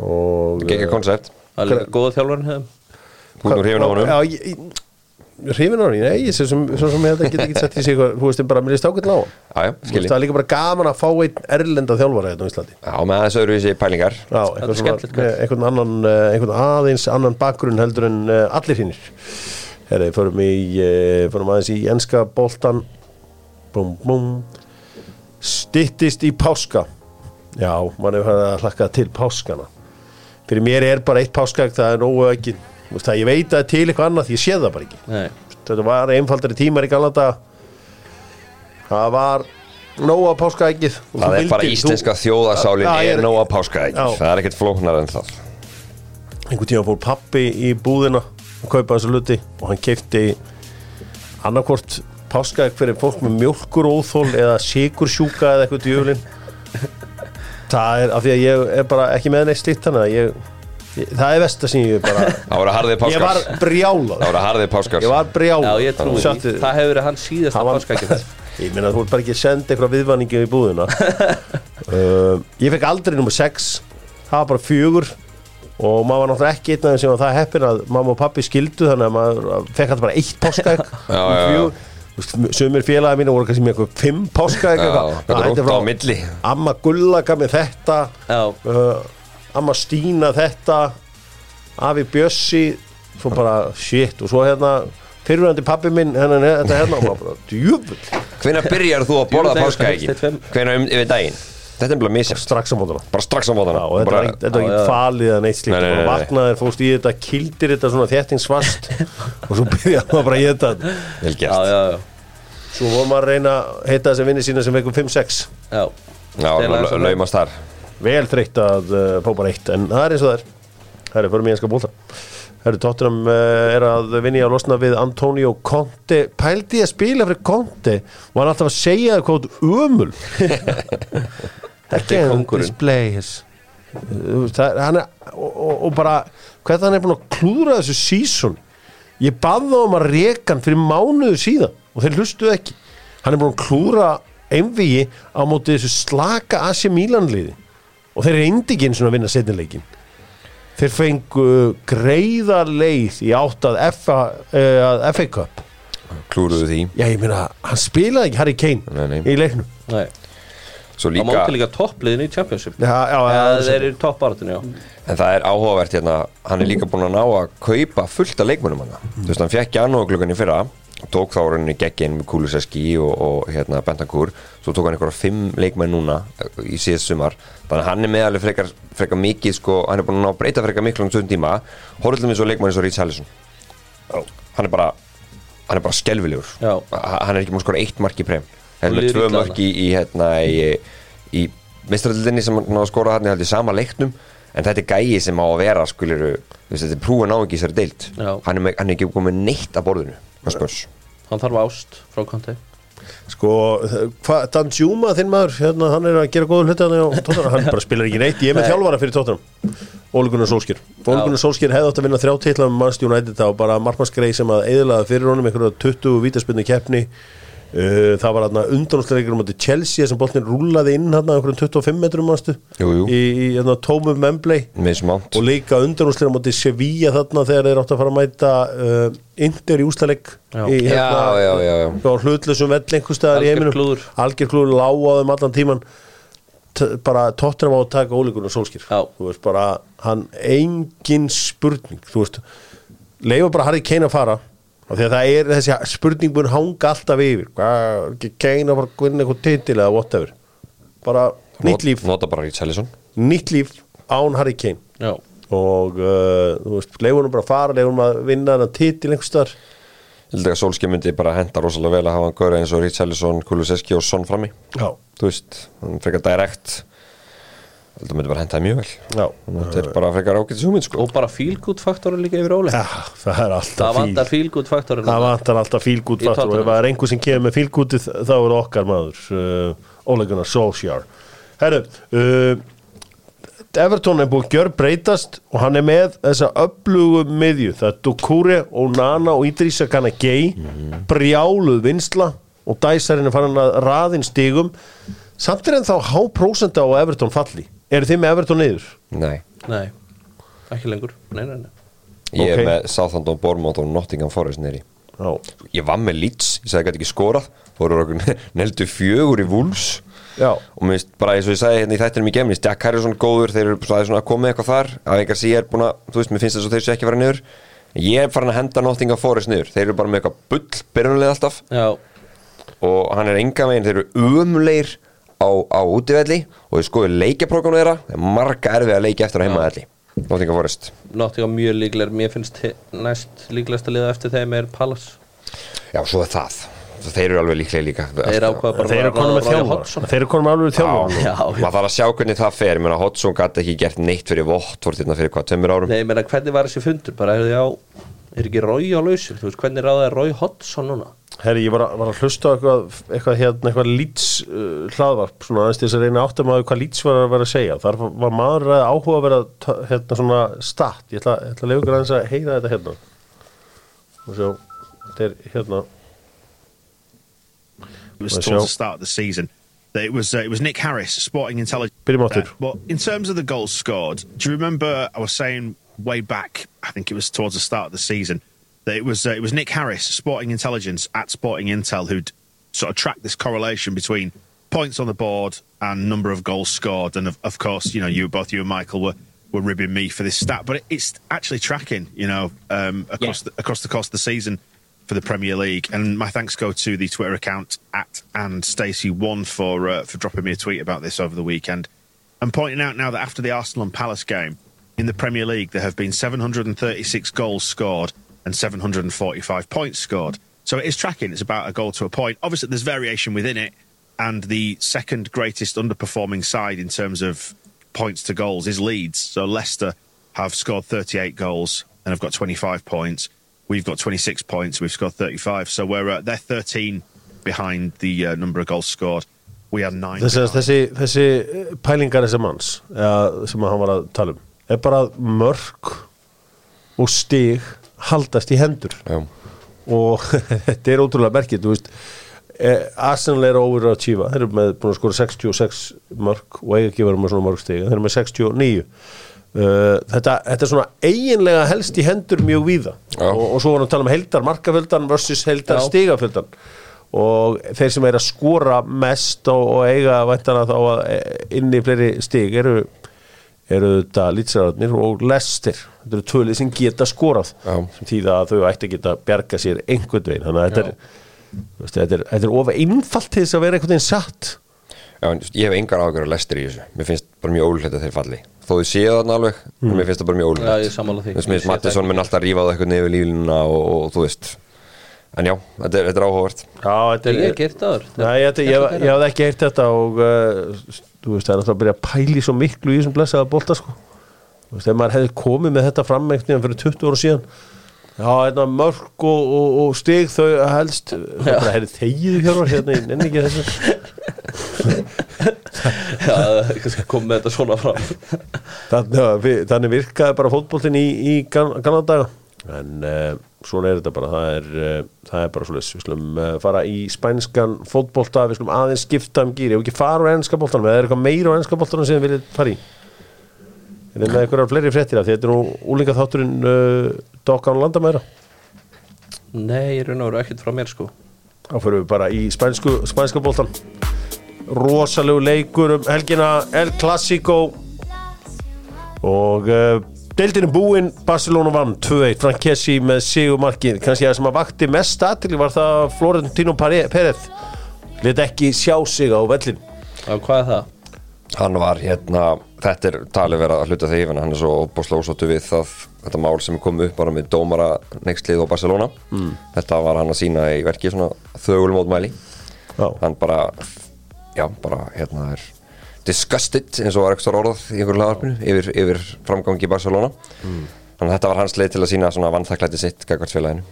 S1: og
S2: geggja koncept
S3: Það er líka góða þjálfarinn hefðum
S2: Þú erum hrifin á honum.
S1: Já, ég, ég, hrifin á honum, nei, ég sé sem, svo sem ég þetta get ekki sett í sig eitthvað, þú veist, bara mér er stákvæmt á hann.
S2: Já, já,
S1: Þú veist,
S2: skilji.
S1: Það er líka bara gaman að fá einn erlenda þjálfara hérna á Íslandi.
S2: Já, með aðeins öðruvísi pælingar.
S1: Já,
S3: er
S1: eitthvað einhvern annan eh, einhvern aðeins annan bakgrunn heldur en uh, allir hinnir Herri, förum í förum aðeins í enska boltan búm, búm stittist í páska. Já, mann hefur hægt að hlakka til páskana. Fyrir mér er bara eitt páskag það er nógu ekki það, ég veit að það til eitthvað annað ég sé það bara ekki.
S3: Nei,
S1: þetta var einfaldari tímar í galanda það var nóga páskaækið og
S2: Það er bara íslenska þjóðasálin
S1: ég
S2: er nóga páska
S1: Já.
S2: Það er ekkert flóknar en það.
S1: Einhvern tíma fór pappi í búðina og kaupa þessu luti og hann keipti annarkvort páskaæk fyrir fólk með mjólkur óþól eða sikursjúka eða eitthvað djöflin það er af því að ég er bara ekki með neitt slíkt þannig að ég, ég það er vest að sem ég bara
S2: Það voru harðið
S1: ég var brjálað
S2: Það voru harðið páskar
S1: ég var brjálað
S3: já, ég trúi því. Það hefur verið hans síðasta
S1: Hann var-
S3: páskækja þess
S1: Ég meina þú ert bara ekki að senda eitthvað viðvanningi í búðina. Uh, Ég fekk aldrei nummer 6 Það var bara fjögur. Og maður var náttúrulega ekki einn af þeim sem var það heppin að mamma og pappi skildu þannig að maður fekk alltaf bara eitt páskaegg.
S2: Já, já, já.
S1: Sumir félagi mínu voru kannski með eitthvað fimm páskaegg
S2: Já, þetta er rótt á milli.
S1: Amma Gulla gaf mér þetta. Uh, Amma Stína þetta. Afi Bjössi. Svo bara shit og svo hérna Fyrirvændi pappi minn hérna, þetta hérna djúfull
S2: Hvenær byrjar þú að borða
S3: það eitt fimm.
S2: Hvenær um yfir daginn? Þetta er bara misjæft
S1: strax á mótana.
S2: Bara strax á mótana.
S1: Já, og þetta
S2: bara,
S1: var ekkert- þetta
S3: Já, já.
S1: falið eða neitt slíkt.
S2: Nei,
S1: vaknaðir, fórst í þetta, kildir þetta svona þéttingsfast og svo byrjaði maður bara að geta
S2: Vel
S3: Já,
S2: gert.
S3: Já, já,
S1: svo voru maður að reyna að heita þessi vinni sína sem veikum 5-6
S3: já.
S2: Já, laumast þar.
S1: Vel þreytt að uh, fá bara eitt en það er eins og það er. Það er fyrir mig einska bólta Herru, Tottenham uh, er að vinni að losna við Antonio Conte. Pældi ég að spila fyrir Conte? Og hann alltaf að segja
S3: Þetta er
S1: hann er, og, og, og bara hvernig hann er búin að klúðra þessu season. Ég bað þá um að reka hann fyrir mánuðu síðan og þeir hlustuðu ekki. Hann er búin að klúðra einvigi á móti þessu slaka Asi Milan liði. Og þeir eru ekki eins og að vinna setnileikin þeir fengu greiða leið í átt að FA, uh, að FA Cup.
S2: Klúruðu því.
S1: Já ég meina, hann spilaði ekki Harry Kane
S2: Nei, nei.
S1: í leiknum.
S3: Nei,
S2: Svo
S3: á
S2: líka
S3: móti líka toppliðin í Championship.
S1: Já, já,
S3: Já,
S1: já,
S3: þeir eru já.
S2: En það er áhugavert hérna Hann er líka búin að ná að kaupa fullt af leikmönnum hann Þú veist, hann fekk janúargluggan í fyrra Tók þá rauninni gegginn með Kuliseski og, og hérna Bentancur. Svo tók hann einhverja fimm leikmenn núna eh, Í síðast sumar. Þannig að hann er meðalið frekar, frekar mikið sko, Hann er búin að ná að breyta frekar miklu um tveim tíma. Horfðum eins og leikmenn eins og Ríts Hellison Hann er bara Hann er bara. Ha- Hann er ekki múin skora eitt mark í prem Hann er með tvö mörk í, í, hérna, í, í mestraröldinni sem hann náði að skora held í sama leiknum. En þetta er gæi sem á að vera skuliru, þetta er prúin á ekki í þessari deild.
S3: Já.
S2: hann er, með, hann er ekki komið neitt að borðinu
S3: Hann þarf ást frá Conte.
S1: Sko, hvað, Dan Juma, þinn maður, hérna, hann er að gera góða hluti hann, hann bara spilar ekki neitt, ég er með
S3: Nei.
S1: þjálfara fyrir Tottenham, Óli Gunnar Solskjör Óli Gunnar Solskjör hefði átt að vinna þrjá titla með Manchester United þá bara markmannsgrei sem að eðlaði fyrir honum einhverja 20 vítaspinnu keppni það var hérna undanúsleikur um að Chelsea sem boltin rúlaði inn hérna einhverjum 25 metrum
S2: jú.
S1: í, í hérna, tómum
S2: smánt
S1: og líka undanúsleir á móti Sevilla þarna þegar þeir átt að fara að mæta uh, Inter í úslaleg
S3: Já.
S1: í
S2: já, já, já, já.
S1: á hlutlusum vell einhver staðar í heiminum. algjör klúður lág á þeim allan tíman bara tóttir á að taka ólíkur og sólskýr þú veist bara hann engin spurning. Þú veist leifa bara Harry Kane að fara og því að það er þessi spurning búin hanga alltaf yfir. Ekki að fara að vinna eitthvað titil eða whatever. Bara nýtt líf,
S2: nota bara Ríts Hellison
S1: nýtt líf án Harry Kane.
S3: Já,
S1: og uh, þú veist, leifunum bara að fara leifunum að vinna þennan titil einhvers staðar.
S2: Ég held ekki að Solskjaer myndi bara henda rosalega vel að hafa hann góra eins og Ríts Hellison, Kuliseski og Son frammi.
S1: Já,
S2: þú veist, hann frekar direkt ég held að myndi bara henda það mjög vel.
S1: Já,
S2: þetta er bara frekar ágætis hugmynd sko.
S3: Og bara feel-good faktorinn líka yfir Óli.
S1: Já það er alltaf
S3: Það
S1: fíl.
S3: vantar feel-good faktorinn
S1: það vantar alltaf fílgút
S3: Í
S1: fattur og ef það. er einhver sem kemur með fílgútið þá er það okkar maður uh, Ole Gunnar Solskjær herru uh, Everton er búið að gjör breytast og hann er með þessa öflugu miðju. Það er Dukure og Nana og Idrissa Gana Gay brjáluð vinsla og dæsarinn er farin að raðin stigum. Samt er en þá háprósenda á Everton falli eru þið með Everton niður?
S2: nei,
S3: Nei, ekki lengur. Nei, nei, nei.
S2: Ég er með Southampton, Bournemouth og Nottingham Forest neri
S1: Já,
S2: ég var með Leeds, ég sagði ekki ekki skorað. Fóru okkur neldu fjögur í Wolves.
S1: Já,
S2: og mér finnst bara eins og ég sagði hérna í þættinum í gemni Jack Harrison góður, þeir eru svona svona að koma eitthvað þar. Að einhver sí er búin að, þú veist, mér finnst þess að þeir sé ekki að fara niður. Ég er farin að henda Nottingham Forest niður. Þeir eru bara með eitthvað bull byrjunlega alltaf.
S3: Já,
S2: og hann er enga veginn, þeir eru umulegir á, á útivelli og þeir skoðu leikjaprókanu þeirra, það er marga erfið að leikja eftir á heimaðalli Nottingham Forest.
S3: Nottingham mjög líklegur. Mér finnst næst líklegasta liða eftir þeim er Palace.
S2: Já, svo er það, þeir eru alveg líklega líka.
S3: Þeir
S1: eru
S3: að
S1: konum með
S3: Hodgson.
S1: þeir eru konum með alveg
S2: Já,
S3: já.
S2: maður þarf að sjá hvernig það fer, ég meina Hodgson gæti ekki gert neitt fyrir Votvort hérna fyrir hvað, tveimur árum.
S3: Nei, ég meina, hvernig var þessi fundur? Bara, er, já, er ekki Roy á lausu? Þú veist, hvernig ráða er Roy Hodgson núna?
S1: Herri, ég var að, var að hlusta eitthvað, eitthvað hérna, eitthvað Leeds uh, hlaðvarp, svona aðeins til þess að reyna að átta maður hvað Leeds var að vera að segja. Þar var- maður að áhuga að vera hérna svona statt. Ég ætla, ég ætla að leiða ykkur aðeins að heyra þetta hérna. Og svo, þetta er hérna,
S6: It was start uh, it was Nick Harris, Sporting Intelligence. There. But in terms of the goals scored, do you remember I was saying way back? I think it was towards the start of the season it was uh, it was Nick Harris, Sporting Intelligence at Sporting Intel, who'd sort of tracked this correlation between points on the board and number of goals scored. And of, of course, you know, you both you and Michael were were ribbing me for this stat, but it, it's actually tracking. You know, um, across the, across the course of the season. for the Premier League. And my thanks go to the Twitter account at and Stacey one for uh, for dropping me a tweet about this over the weekend and pointing out now that after the Arsenal and Palace game in the Premier League, there have been 736 goals scored and 745 points scored. So it is tracking. It's about a goal to a point. Obviously, there's variation within it, and the second greatest underperforming side in terms of points to goals is Leeds. So Leicester have scored 38 goals and have got 25 points. We've got 26 points. We've scored 35. So we're uh, they're 13 behind the uh, number of goals scored. We are nine.
S1: þessi, þessi, þessi pælingar þessi manns eða, sem hann var að tala um er bara mörg og stig haldast í hendur.
S2: Já,
S1: og þetta er ótrúlega veist. Eh, Arsenal er over að tífa þeir eru með búin að skora 66 mörg og eiga ekki verið með svona mörg stig. Þeir eru með 69 Uh, þetta, þetta er svona eiginlega helst í hendur mjög víða. Og, og svo vorum við að tala um heldar markafjöldan versus heldar
S3: Já.
S1: stigafjöldan. Og þeir sem er að skora mest og, og eiga væntanlega þá að eh, inni fleiri stig eru eru þetta lýtsararnir og lestir. Þetta eru tölið sem geta skorað
S2: Já.
S1: sem þýða að þau ætti að geta bjarga sér einhvern veginn. Þannig að þetta er, þú veist, þetta er, þetta er of einfalt til þess að vera einhvern veginn satt.
S2: Já, ég hef engar ágjör að lestir í þessu. Mér finnst bara mjög ólulegt að þeir falli. Þó þau séu þarna alveg, en mér finnst það bara mjög
S3: sé það
S2: Mattisson mun alltaf rífa það eitthvað nefur líflina og, og þú veist. En já, þetta er, þetta er áhugavert.
S1: Já, þetta
S3: Ég hef.
S1: Nei, ég, ég, ég, ég hafði ekki heyrt þetta og uh, veist, það er alltaf að byrja að pæli svo miklu í þessum blessaða bolta sko. þú veist, ef maður hefði komið með þetta fram einhvern veginn fyrir 20 ára síðan Já, þetta mörg og, og, og stig þau helst það hefði þegið hérna, ég nenni ekki þessu
S3: Já, kom með þetta svona fram.
S1: þannig, þannig virkaði bara fótboltin í, í ganna daga en uh, svona er þetta bara. Það er, uh, það er bara svoleiðis. Við slum uh, fara í spænskan fótbolta. Við slum aðeins skipta um gýri og ekki fara á ennska boltanum eða er eitthvað meira á ennska boltanum sem þið viljið fara í? Er þetta einhverjar fleiri fréttir af því? Þetta er nú úlinga þátturinn uh, Dokkan landamæra
S3: Nei, ég raun og veru ekkert frá mér sko.
S1: þá fyrir við bara í spænsku, spænska boltan rosalegu leikur um helgina. El Clasico. Og uh, deildin er búinn Barcelona vann 2-1 Frank Kessi með sigumarkin kannski það sem að vakti mest aðtili var það Florentino Perez let ekki sjá sig á vellin
S3: Já, hvað er það?
S2: Hann var hérna, þetta er talið vera að hluta en hann er svo óbúslega ósóttu við það þetta mál sem kom upp bara með dómara nextlið og Barcelona mm. þetta var hann að sína í verki svona þögulmótmæli
S1: Já.
S2: hann bara, já bara hérna er disgusted eins og var ekstra orðað í einhverju lagarpinu yfir, yfir framgangi Barcelona. Þannig að þetta var hans leið til að sína svona vanþaklæti sitt gagvart félaginu.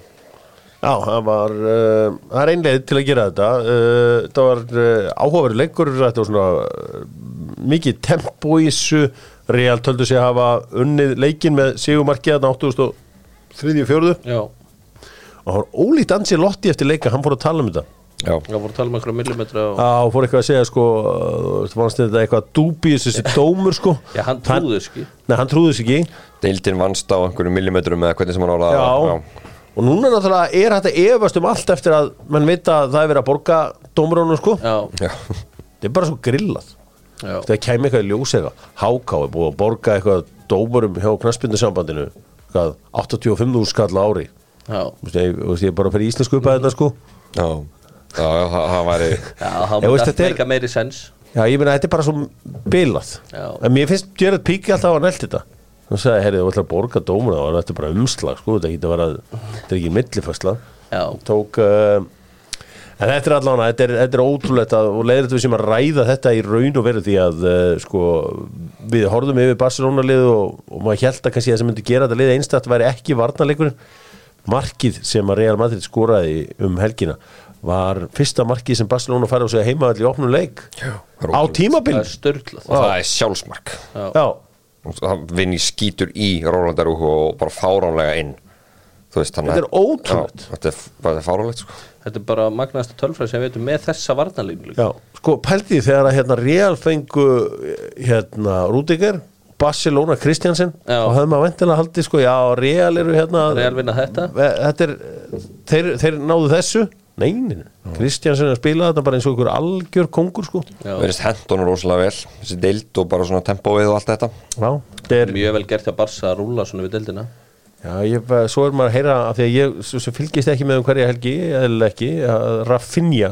S1: Já, það var uh, það er einleið til að gera þetta. Uh, það var uh, áhugaverið leikur þetta var svona uh, mikið tempo í þessu. Real töldu sig að hafa unnið leikin með sigumarkið þarna 83. fjóruðu
S3: Já,
S1: og hann var ólíkt ansið lotti eftir leika hann fór að tala um þetta
S2: Já,
S3: það voru að tala um einhverja millimetra og...
S1: Já, og fór eitthvað að segja sko uh, fannst þetta eitthvað dúbíus þessi dómur sko?
S3: Já, hann trúði þess ekki.
S1: Nei, hann trúði þess ekki.
S2: Deildin vannst á einhverju millimetrum eða hvernig sem hann orðað
S1: Já,
S2: það.
S1: og núna náttúrulega er þetta efast um allt eftir að mann veit að það er verið að borga dómurónu sko.
S3: Já,
S2: Já.
S1: þetta er bara svo grillað.
S3: Já,
S1: það kæmi eitthvað í ljós eitthvað Háká er búið að borga eitthvað dómurum hjá knaspindu sambandinu 85.000 skall ári.
S3: Já,
S1: Þú veist, ég, þú er bara fyrir íslensku upp að þetta sko.
S2: Já, já, já, það, það væri
S3: já, það múið að meika meiri sens
S1: Já, ég meina, þetta er bara svo bilað. En mér finnst Gerard Píki alltaf að nelt þetta. Hann sagði, herri, þú ætlar að borga dómuna og þetta er bara umslag, sko, þetta getur að vera þetta er ekki millifæsla
S3: Já,
S1: tók uh, en þetta er allavega, þetta er, þetta er ótrúlegt að, og leiðir þetta við sem að ræða þetta í raun og veru því að uh, sko, við horfðum yfir Barcelona lið og, og maður held að kannski það sem myndi gera þetta lið einstætt væri ekki varnarleikurinn markið sem að Real Madrid skoraði um helgina var fyrsta markið sem Barcelona farið á sig heimaðall í opnum leik.
S2: Já,
S1: á
S2: það er ótrúlegt.
S1: tímabil
S3: það er
S2: það er sjálfsmark. Það vinni skítur í Roland Araujo og bara fáránlega inn. Þú veist
S1: Þetta er ótrúlegt.
S2: Já, þetta er, þetta er fáránlegt sko.
S3: Þetta er bara magnaðasta tölfræð sem við veitum með þessa varnarlínu
S1: já, sko pælti því þegar að hérna Real fengu hérna Rúdiger Barcelona Kristjansen og höfum að ventilega haldið sko, já, Real eru hérna
S3: Real vinna þetta.
S1: Þetta er, þeir, þeir náðu þessu. Neinin, Kristjansen er að spila þetta bara eins og ykkur algjör kongur sko.
S3: Já,
S2: verðist hendunum rosalega vel þessi deild og bara svona tempóið og allt þetta.
S1: Já, þetta er,
S3: mjög vel gert hjá Barsa að rúla svona við deildina.
S1: Já, ég, svo er maður að heyra af því að ég fylgist ekki með um hverja helgi eða ekki, að Rafinha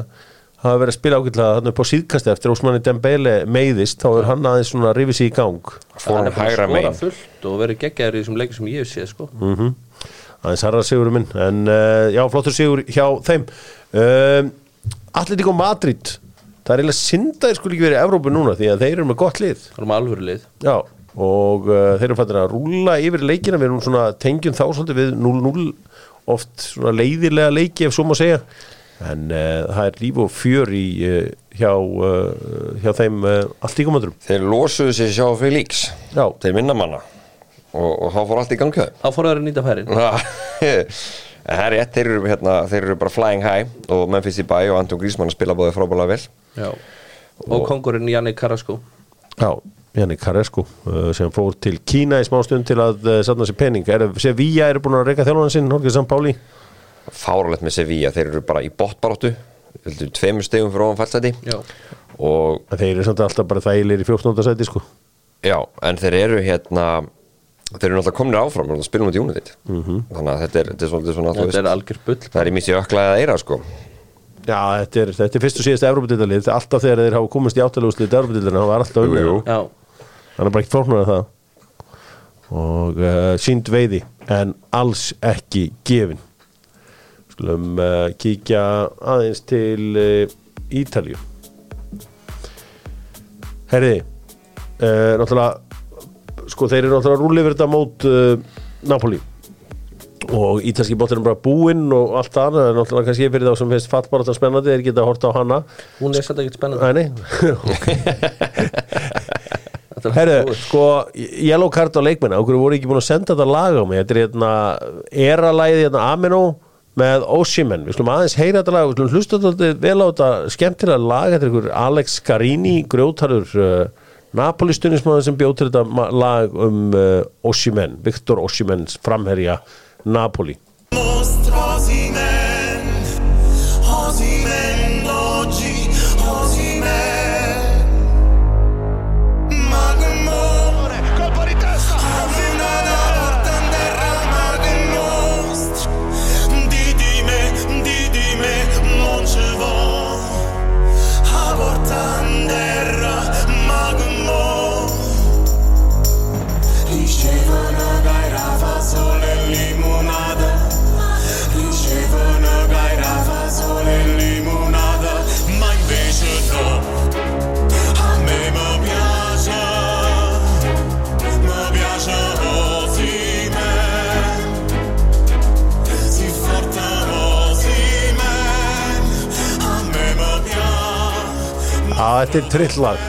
S1: hafa verið að spila ágætlega þarna upp á síðkasti eftir Ósmanni Dembele meiðist þá er hann aðeins svona að rifið sér í gang.
S2: Hann
S3: er
S2: hægra
S3: skora
S2: megin
S3: fullt og verið geggjaður í þessum leikum sem ég hef séð sko.
S1: mm aðeins harra sigurum minn en uh, já, flottur sigur hjá þeim. Um, Atletico Madrid það er eiginlega syndaðir skulle ekki verið í Evrópu núna því að þeir eru með gott lið.
S3: Það er með alvöru lið.
S1: Já, og uh, þeir eru fættir að rúlla yfir leikina, við erum svona tengjum þá svolítið við 0-0 oft svona leiðilega leiki ef svo má segja en uh, það er líf og fjör í uh, hjá, uh, hjá þeim uh, allt í komandurum
S2: þeir losuðu sér sjá líks
S1: Já,
S2: þeir minna manna. Og, og þá fór allt í gangi.
S3: Þá fór það að nýta færin.
S2: Það er rétt, þeir eru, hérna, þeir eru bara flying high og Memphis í bæ og Anton Grísmann spila bóði frábælega vel.
S3: Já. Og kongurinn Janni Carrasco.
S1: Já Janni Karesku sem fór til Kína í smá stund til að uh, satna sér pening. Er, Sevilla eru búin að reyka þjálfana sinn Holger Sampáli
S2: fáralegt með Sevilla, þeir eru bara í botbaróttu tveimur stegum fyrir ofan fallseti
S3: Já.
S2: Og
S1: en þeir eru samt alltaf bara þægilegir í 14. sæti sko.
S2: Já, en þeir eru hérna þeir eru náttúrulega komnir áfram og spilum út í United. -hmm. þannig að þetta er, þetta er svolítið svona
S3: Þetta er algjör bull.
S2: það er í missi öklaðið eira sko.
S1: Já, þetta er, þetta er fyrst og síðast Európa-dildalið alltaf þegar þeir hafa komist í áttalúslið Európa-dildalina, það var alltaf unnið er bara ekkert fórknar af það. Og uh, sínd veiði en alls ekki gefin skulum uh, kíkja aðeins til uh, Ítalju herriði uh, náttúrulega sko þeir eru náttúrulega þetta mót Napoli. Og ítalski bóttir er bara búinn og allt það það er náttúrulega kannski fyrir þá sem finnst fattbáratan spennandi þeir geta að horta á hana.
S3: Hún er satt ekkert spennandi. Er
S1: Herru, sko, yellow card á leikmenn okkur voru ekki búin að senda þetta lag á mig? Þetta er hérna, eralæði hérna Amino með Oshimen við skulum aðeins heyra þetta lag, við skulum hlusta þetta vel á þetta skemmtilega lag, þetta er ykkur Alex Carini, grjótarur uh, Napoli stunismæður sem bjóð til þetta lag um uh, Oshimen Viktor Oshimens framherja Napoli þetta er trillag.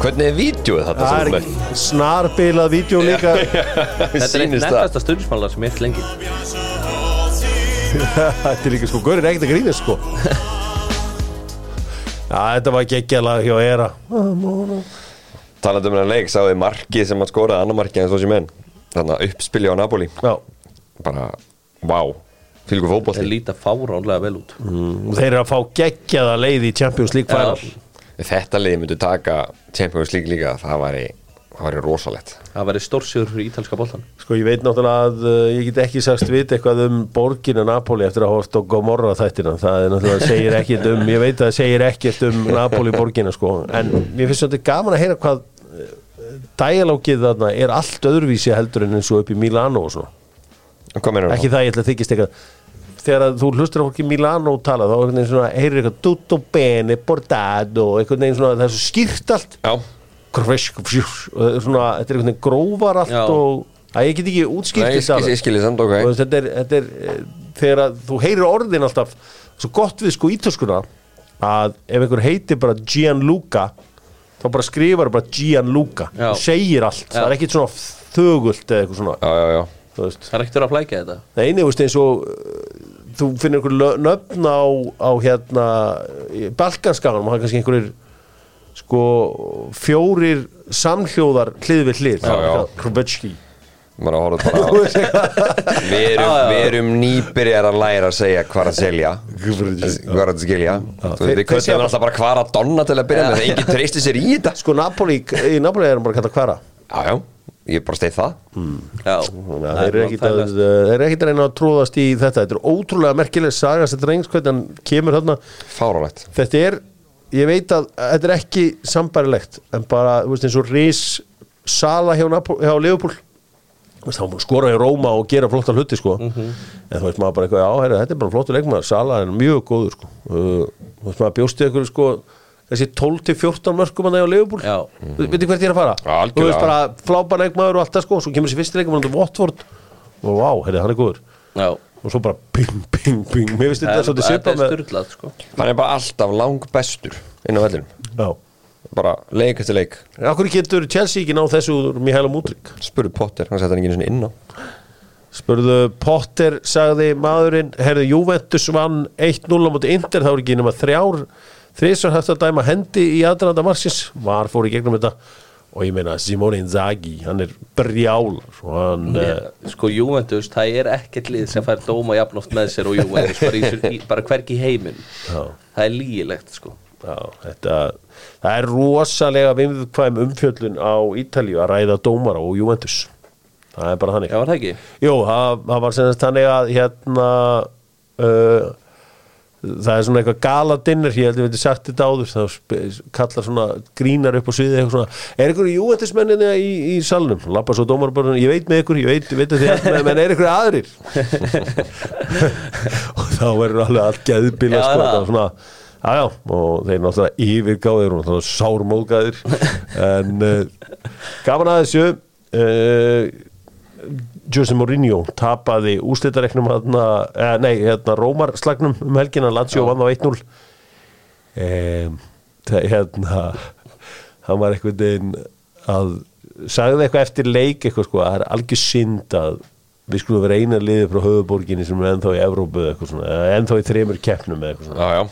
S2: Hvernig er vídjóið þetta
S1: það er snarbilað vídeo líka.
S3: Þetta er
S2: það
S3: nettasta stundismálar sem ég hef lengi.
S1: Þetta er líka sko, Gaur er ekkert að grína sko. Já, þetta var geggjalag hjá Era.
S2: Talandi um hennar leik, sáðu þið markið sem hann skoraði annar markið en svo sem enn. Þannig að uppspilja á Napoli.
S1: Já,
S2: Bara, vá, fylgur
S3: Þeir
S2: fótbolti
S3: líta fáránlega vel út.
S1: Og þeir eru að fá geggjaða leið í Champions League final.
S2: Þetta liði myndi taka Champions League líka, það væri, það væri rosalett
S3: Það væri stórsjöður fyrir ítalska boltan
S1: Sko ég veit náttúrulega að uh, ég get ekki sagst vita eitthvað um borgina Napoli eftir að horta á Gomorra þættina. Það er náttúrulega segir ekkert um ég veit að það segir ekkert um Napoli borgina sko. En mér finnst þetta gaman að heyra hvað uh, dialógið þarna er allt öðruvísi heldur en eins og upp í Milano og
S2: meinar
S1: ekki það ég ætla að þykist eitthvað þegar þú hlustur á fólki í Milano tala þá einhvern veginn svona heyrir eitthvað tutto bene portato einhvern veginn svona það er svo skýrt allt
S2: Já,
S1: Kresk, fjús, og það er svona, þetta er einhvern veginn grófar allt
S3: Já.
S1: og að ég get ekki útskýrt
S2: Nei, ég skil- ég skil ég samt, ok.
S1: og þetta er, þetta er eh, þegar að þú heyrir orðin alltaf svo gott við sko ítöskuna að ef einhver heitir bara Gianluca þá bara skrifar bara Gianluca
S3: Já.
S1: og segir allt, það er ekkit svona þögult eða eitthvað svona
S2: já, já, já
S1: þú veist.
S3: Það er ekkert verið að flækja þetta
S1: það eini veist eins og uh, þú finnir einhver nöfn á, á hérna Balkanskanum og það er kannski einhverjir sko fjórir samhljóðar hlið við hlið. Krubetski
S2: Við erum, nýbyrjar að læra að segja hvað að selja. Hvað að skilja. Þú veist,
S1: þeir-
S2: Við köttum alltaf bara hvað að donna til að byrja með Það enginn treysti sér í þetta.
S1: Sko Napoli, í Napoli er hann bara að kalla hverra
S2: Já, já ég bara steið það.
S3: Já,
S1: Þannig að þeir eru ekkit að, reyna að tróðast í þetta. Þetta er ótrúlega merkileg saga Þetta drengs hvernig hann kemur þarna.
S2: Fáralegt
S1: Þetta er, ég veit að þetta er ekki sambarilegt En bara, þú veist eins og Rís Sala hjá, hjá Leopold skora í Róma og gera flotta hluti sko.
S3: Mhm.
S1: En þú veist maður bara eitthvað, já, herri, þetta er bara flottur leikmaður. Sala er mjög góður sko. uh, Þú veist maður bjósti ykkur sko þessi 12-14 mörgum hann hjá Leopold
S3: Já.
S1: Veitir hvert ég er að fara?
S2: Algjörlega.
S1: Þú veist bara flában leikmaður og allt það sko Svo kemur þessi fyrsti leikmaður til Watford. Og vá, herri, hann er góður.
S3: Já,
S1: og svo bara ping, ping, ping. Mér finnst þetta svolítið
S3: er
S1: með
S3: styrlað sko.
S2: Hann er bara alltaf lang bestur inn á vellinum.
S1: Já.
S2: bara leik eftir leik.
S1: Akkur getur Chelsea ekki náð þessu úr Mihaila Mútrik
S2: spurðu Potter, hann setja hann ekki inn á.
S1: Spurðu Potter sagði maðurinn, herðu Juventus vann 1-0 á móti Inter, þá er ekki nema þrjár þrísvar hægt að dæma hendi í aðranda marsins, var fór í gegnum þetta og ég meina Simone Inzaghi hann er brjál og hann, yeah.
S3: Sko Juventus, það er ekkert lið sem fær dóma jafnótt með sér og Juventus bara, í, bara hvergi í heiminn. Það er lígilegt sko
S1: já, þetta það er rosalega viðkvæm umfjöllun á Ítalíu að ræða dómara og Juventus það er bara þannig
S3: Já, var það?
S1: Jú, það, það var sem sagt þannig að hérna uh, það er svona eitthvað galadinnir ég held að við veitum sagt þetta áður þá kallar svona grínar upp á sviði eitthvað svona, er ykkur júendismenninni í, í salnum, lappa svo dómar bara ég veit með ykkur, ég veit, veit að þið menn, menn er ykkur aðrir? Og þá verður alveg allt geðbila
S3: Já,
S1: sko, þetta var svona Já, já, og þeir náttúrulega yfirgáðir og náttúrulega sármóðgæðir en uh, gaman að þessu. Uh, Jose Mourinho tapaði úslitareknum hérna, eh, nei, hérna Rómar slagnum um helgina, Lazio vann á 1-0 um, það hérna hann var einhvern veginn að sagði eitthvað eftir leik eitthvað sko, að það er algjör synd að við skulum vera eina liði frá höfuborginni sem er ennþá í Evrópu eitthvað ennþá í þremur keppnum eða eitthvað svona
S2: já, já.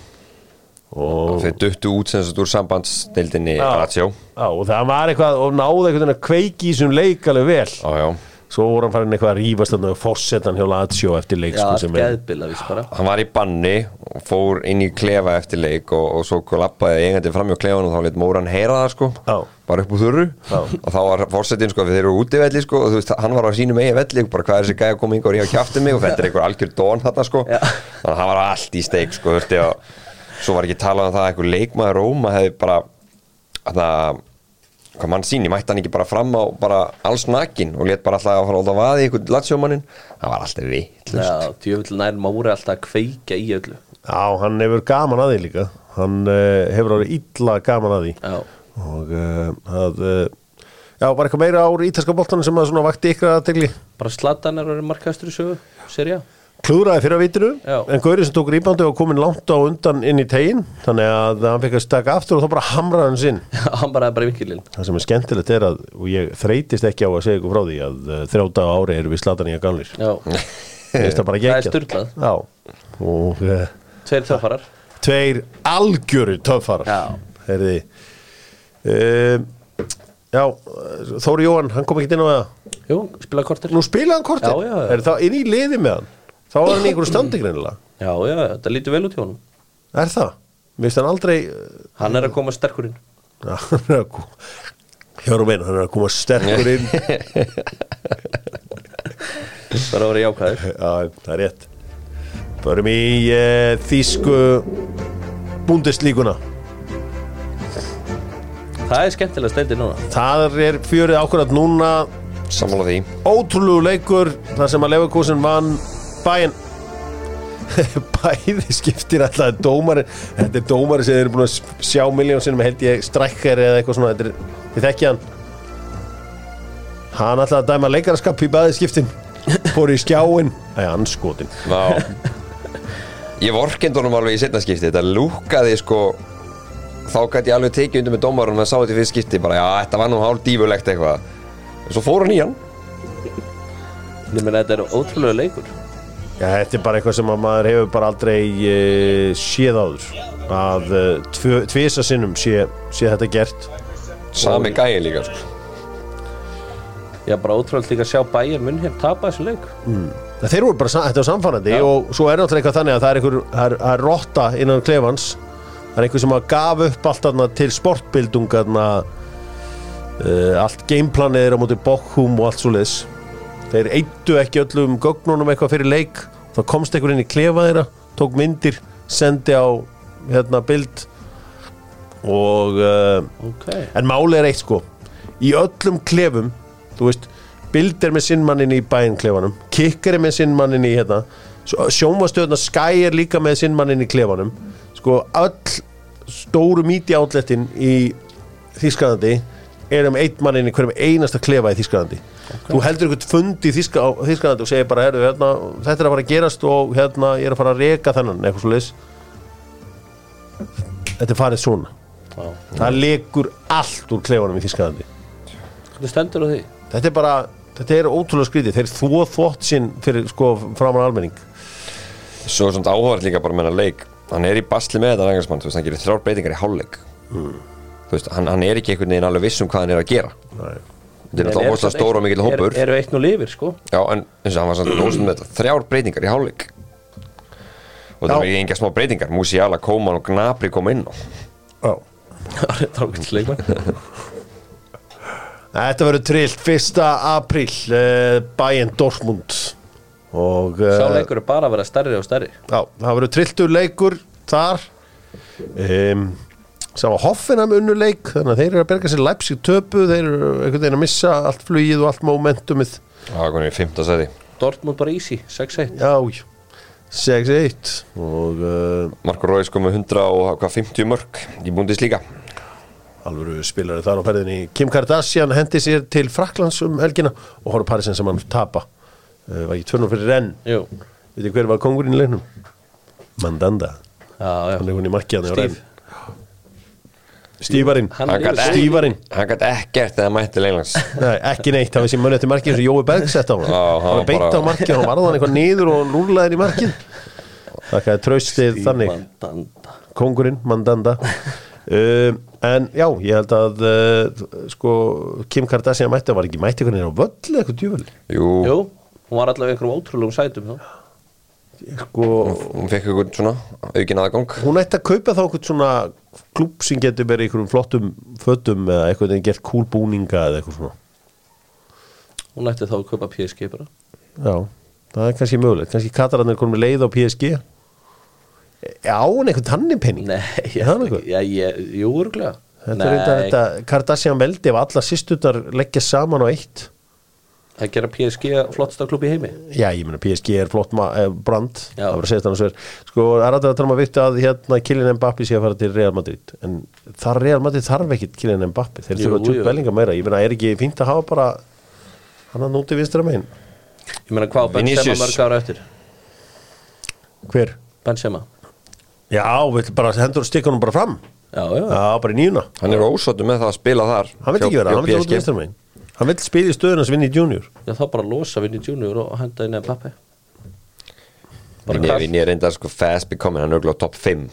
S1: og,
S2: þeir duttu út sem sagt úr sambandsdeildinni. Lazio
S1: og það var eitthvað og náði einhvern veginn að kveiki í þessum leik alveg vel
S2: já, já.
S1: Svo voru hann farin eitthvað að rífast þarna og fórsetan hjá Lazio eftir leik
S3: Já,
S1: sko, er
S3: geðbila vís bara
S2: hann var í banni og fór inn í klefa eftir leik og, og svo lappaði eigandi fram hjá klefan og þá leitt Móran heyra það sko
S1: Já.
S2: bara upp úr þurru
S1: Já.
S2: og þá var fórsetin sko þeir eru úti velli sko og þú veist hann var á sínum eigi velli bara hvað er þessi gæði að koma yngur og ég hafa kjáftið mig og þetta er einhver algjör dón þarna sko
S3: Já.
S2: þannig að hann var allt í steik sko þú veist og svo var ekki talað um það að einhver leikmaður Róma hefði bara að hvað mann síni, mætti hann ekki bara fram á bara alls nakin og let bara alltaf að fara út á vaði einhvern latsjómannin, það var alltaf vittlust
S3: Já, djöfull nær Móri alltaf að kveika í öllu.
S1: Já, hann hefur gaman að því líka. Hann uh, hefur árið illa gaman að því.
S3: Já,
S1: og uh, að uh, já, var eitthvað meira ár ítalska boltanum sem að svona vakti ykkur aðtegli
S3: bara Zlatan er verið markastur í sögu Serja
S1: klúðraði fyrir að vitinu en Gauri sem tók rýbandi og komin langt á undan inn í tegin þannig að hann fekk að staka aftur og þá bara hamraði hann sinn.
S3: Hann bara í vinkilinn
S1: það sem er skemmtilegt er að og ég þreytist ekki á að segja ykkur frá því að uh, þrjóta ári eru við slatan í að gamlir það
S3: er
S1: Já, og uh,
S3: Tveir töffarar.
S1: tveir algjöru töffarar. Herði um, Já, Þóri Jóhann, hann kom ekki inn á það? Nú spilaði hann kortir
S3: Já, já, já.
S1: Er það inn í liði með hann? Þá var hann í einhverju standi greinilega.
S3: Já, já, þetta lítur vel út hjá honum.
S1: Er það? Finnst hann aldrei
S3: Hann er að koma sterkurinn
S1: Já, hann er að koma Hjórum einu, hann er að koma sterkur inn.
S3: Það er að vera jákvæður.
S1: Já, það er rétt. Förum í uh, Þísku Bundeslíkuna
S3: Það er skemmtilega steindi núna.
S1: Það er fjörið ákvörðat núna.
S2: Sammála því.
S1: Ótrúlegu leikur þar sem að Leverkusen vann bæinn. Bæði skiptir alltaf dómari þetta er dómari sem þeir eru búin að sjá miljón sinum held ég strækkar eða eitthvað svona þetta er, þið þekki hann. Hann alltaf að dæma leikaraskap í bæði skiptin. Fór í skjáin æja, anskotin
S2: Já Ég vorkend honum alveg í setna skipti. Þetta lúkaði sko Þá gæti ég alveg tekið undir með dómarunum að sá þetta í fyrst skipti. Bara já, þetta var nú hálf dífulegt eitthvað. Og svo fór hann í hann.
S3: Meina þetta er ótrúlega leikur
S1: Já, þetta er bara eitthvað sem að maður hefur bara aldrei uh, séð áður. Að uh, tvisa sinnum sé, sé þetta gert.
S2: Sami gæi líka sko.
S3: Er bara ótrúlega líka að sjá bæjar munn hér tapa þessu leik.
S1: Það þeir voru bara, þetta var samfannandi
S3: Já.
S1: og svo er náttúrulega eitthvað þannig að það er einhver það er, það er rotta innan klefans það er einhver sem að gaf upp allt þarna til sportbildung þarna uh, allt gameplanið er á móti Bochum og allt svo leis þeir eittu ekki öllum gögnunum eitthvað fyrir leik. Þá komst einhver inn í klefa þeirra tók myndir, sendi á hérna bild. Og uh,
S3: Ok.
S1: en máli er eitt sko. Í öllum klefum þú veist, bild er með sinn mannin í bæinn klefanum, kikkar er með sinn mannin í hérna, sjónvastöðna Sky er líka með sinn mannin í klefanum. Sko, öll stóru míti átlettin í Þískalandi er um eitt mannin í hverjum einasta klefa í Þískalandi þú heldur einhvern fund í Þíska, á Þískalandi og segir bara, herru, hérna, þetta er að fara að gerast og hérna, ég er að fara að reka þennan eitthvað leis þetta er farið svona.
S3: Já.
S1: það lekur allt úr klefanum í Þískalandi
S3: Hvernig stendur á því?
S1: þetta er bara, þetta er ótrúlega skrítið. Þeir þvó þvótt sinn fyrir sko framan almenning.
S2: Svo er svona áhverð líka bara með hennar leik. Hann er í basli með þetta engarsmann Þú veist, hann gerir þrjár breytingar í hálfleik. Þú veist, hann, hann er ekki einhvern veginn alveg viss um hvað hann er að gera.
S1: Nei.
S2: Þetta er náttúrulega óslega stóra og mikill hópur.
S3: er, Eru eitt nú lifir sko.
S2: Já, en eins og hann var samt óslega með þetta. Þrjár breytingar í hálfleik. Og það var enga smá breytingar. Musiala, Koman og Gnabry koma inn
S1: Já.
S3: Það er ákveðt leikmann
S1: þetta verður trillt. 1. apríl uh, Bayern Dortmund. Og
S3: Sá
S1: uh,
S3: leikur er bara að vera stærri og stærri.
S1: Já, það verður trilltur leikur þar. Um, sá að Hoffenheim unnu leik þannig að þeir eru að berga sér Leipzig töpu þeir eru einhvern veginn að missa allt flugið og allt momentumið.
S2: Það var konið í fymta seti
S3: Dortmund bara easy, 6-1
S1: já, já. 6-1 og uh,
S2: Marko Róis kom með 100 og hvað 50 mörg í búndis líka
S1: alvöru spilari þar á ferðinni. Kim Kardashian hendi sér til Fraklands um helgina og horfður Parísinn sem hann tapa. Uh, var ekki tvörnum fyrir renn veit hver var kongurinn í leiknum? Mandanda.
S3: Já, já.
S1: Hann er hún í markiðan
S3: Steve.
S1: Stífarinn
S3: Hann
S2: Hann gat
S3: er-
S2: ekki-
S1: Stífarinn.
S2: Hann gæti ekkert eða mætti leilans.
S1: Nei, ekki neitt, það var sem munið eftir markið eins og Jói Berg sett á hann.
S2: Hann
S1: hann var beint á markið og hann varði hann eitthvað niður og rúlaði í markið. Þakkaði traustið þannig.
S3: Mandanda.
S1: kongurinn, Mandanda. Um, en já, ég held að uh, sko, Kim Kardashian mætti var ekki mætti einhvern veginn á völlu eitthvað djúvel
S2: Jú,
S3: Jú, hún var allavega einhverjum ótrúlegum sætum þá.
S1: Sko,
S2: hún fekk eitthvað svona aukin aðgang.
S1: Hún ætti að kaupa þá eitthvað svona klúb sem getur verið í einhverjum flottum fötum eða eitthvað en gert cool búninga eða eitthvað svona.
S3: Hún ætti þá að kaupa PSG bara.
S1: Já, það er kannski mögulegt. Kannski Katararnir komið með leið á PSG Já, en einhvern tannin penning
S3: Nei, ég
S1: Er
S3: ekki. Já, ég, jú, örgulega
S1: Þetta er þetta, þetta Kardashian veldi ef alla sýstutar leggja saman á eitt
S3: Það gera PSG flottsta klubb í heimi?
S1: Já, ég meina PSG er flott eh, brand
S3: Já.
S1: það var að segja þannig sver Sko, það er alltaf að tala um að vittu að hérna Kylian Mbappi sé að fara til Real Madrid en þar Real Madrid þarf ekki Kylian Mbappi þeir þurfa að
S3: jú.
S1: tjúpa bellinga meira. Ég meina, er ekki fínt að hafa bara hann að núti vinstra megin?
S3: Ég meina hvað Benzema mörg ára eftir?
S1: Hver?
S3: Benzema.
S1: Já, við bara hendur stikkunum bara fram.
S3: Já, já,
S1: Já, bara í nýjuna
S2: Hann er ósóttu með það að spila þar
S1: Hann
S2: hjá-
S1: ekki vera, hann út
S2: PSG.
S1: vinstra megin Hann vil spila í stöðun hans vinni junior.
S3: Já þá bara losa Vinni Junior og henda inn eða pappi.
S2: Vinni, er reyndar sko fast becoming hann er auðvitað top 5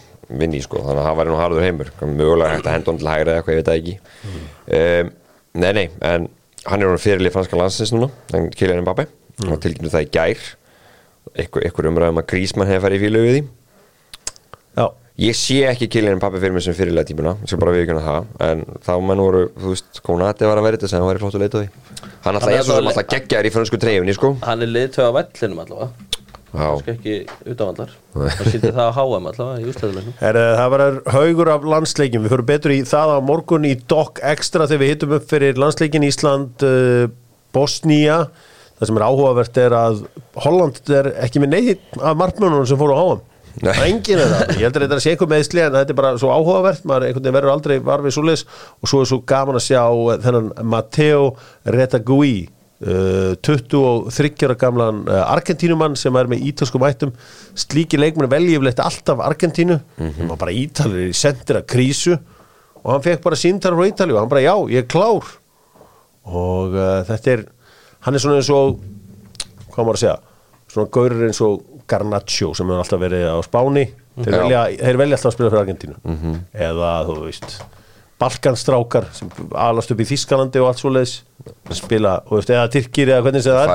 S2: Vinni sko þannig að hann væri nú harður heimur. Mögulega hægt að henda hann til hægri eða eitthvað ég veit það ekki. Um, Nei nei en hann er hann fyrirlið franska landsins núna en Kylian Mbappe mm. og tilkynnu það í gær. Einhver umræðum að Grísmann hefði farið í fílu við því.
S1: Já,
S2: Ég sé ekki Kylian Mbappe fyrir mig sem fyrirlega típuna ég skal bara viðkjöna það en þá menn voru, þú veist, Konati var að vera þetta sem hann var í flottu leita því Hann alltaf
S3: er
S2: er svo sem alltaf geggjar í frönsku treyfunni sko.
S3: Hann er liðtöð á vellinum allavega.
S2: Já,
S3: Kannski ekki utanvallar. Það sýndi það á HM allavega í ústöðulegnum
S1: er, það var haugur af landsleikin Við fyrir betur í það á morgun í Doc Extra þegar við hittum upp fyrir landsleikin Ísland, uh, Bosnía. Það sem er áhugavert er að Holland er ekki með neitt af markmönunum sem fóru á HM
S2: Nei.
S1: Það er enginn er það, ég heldur þetta að sé eitthvað meðsli en þetta er bara svo áhugavert, maður einhvern veginn verður aldrei varfið svoleiðis. Og svo er svo gaman að sjá þennan Matteo Retagui uh, 23 ára gamlan uh, Argentínumann sem er með ítalskum ættum. Slíki leikmenn veljiflegt alltaf Argentínu, sem var bara ítalir í sendir að krísu. Og hann fekk bara síntar frá Ítali og hann bara já, ég er klár. Og uh, þetta er hann er svona eins og hvað maður að segja svona gaurur eins og Garnaccio sem hefur alltaf verið á Spáni. Þeir velja, þeir velja alltaf að spila fyrir Argentínu. Eða þú veist Balkanstrákar sem alast upp í Þískalandi og allt svoleiðis spila, og veist, eða Tyrkir eða hvernig sem það er.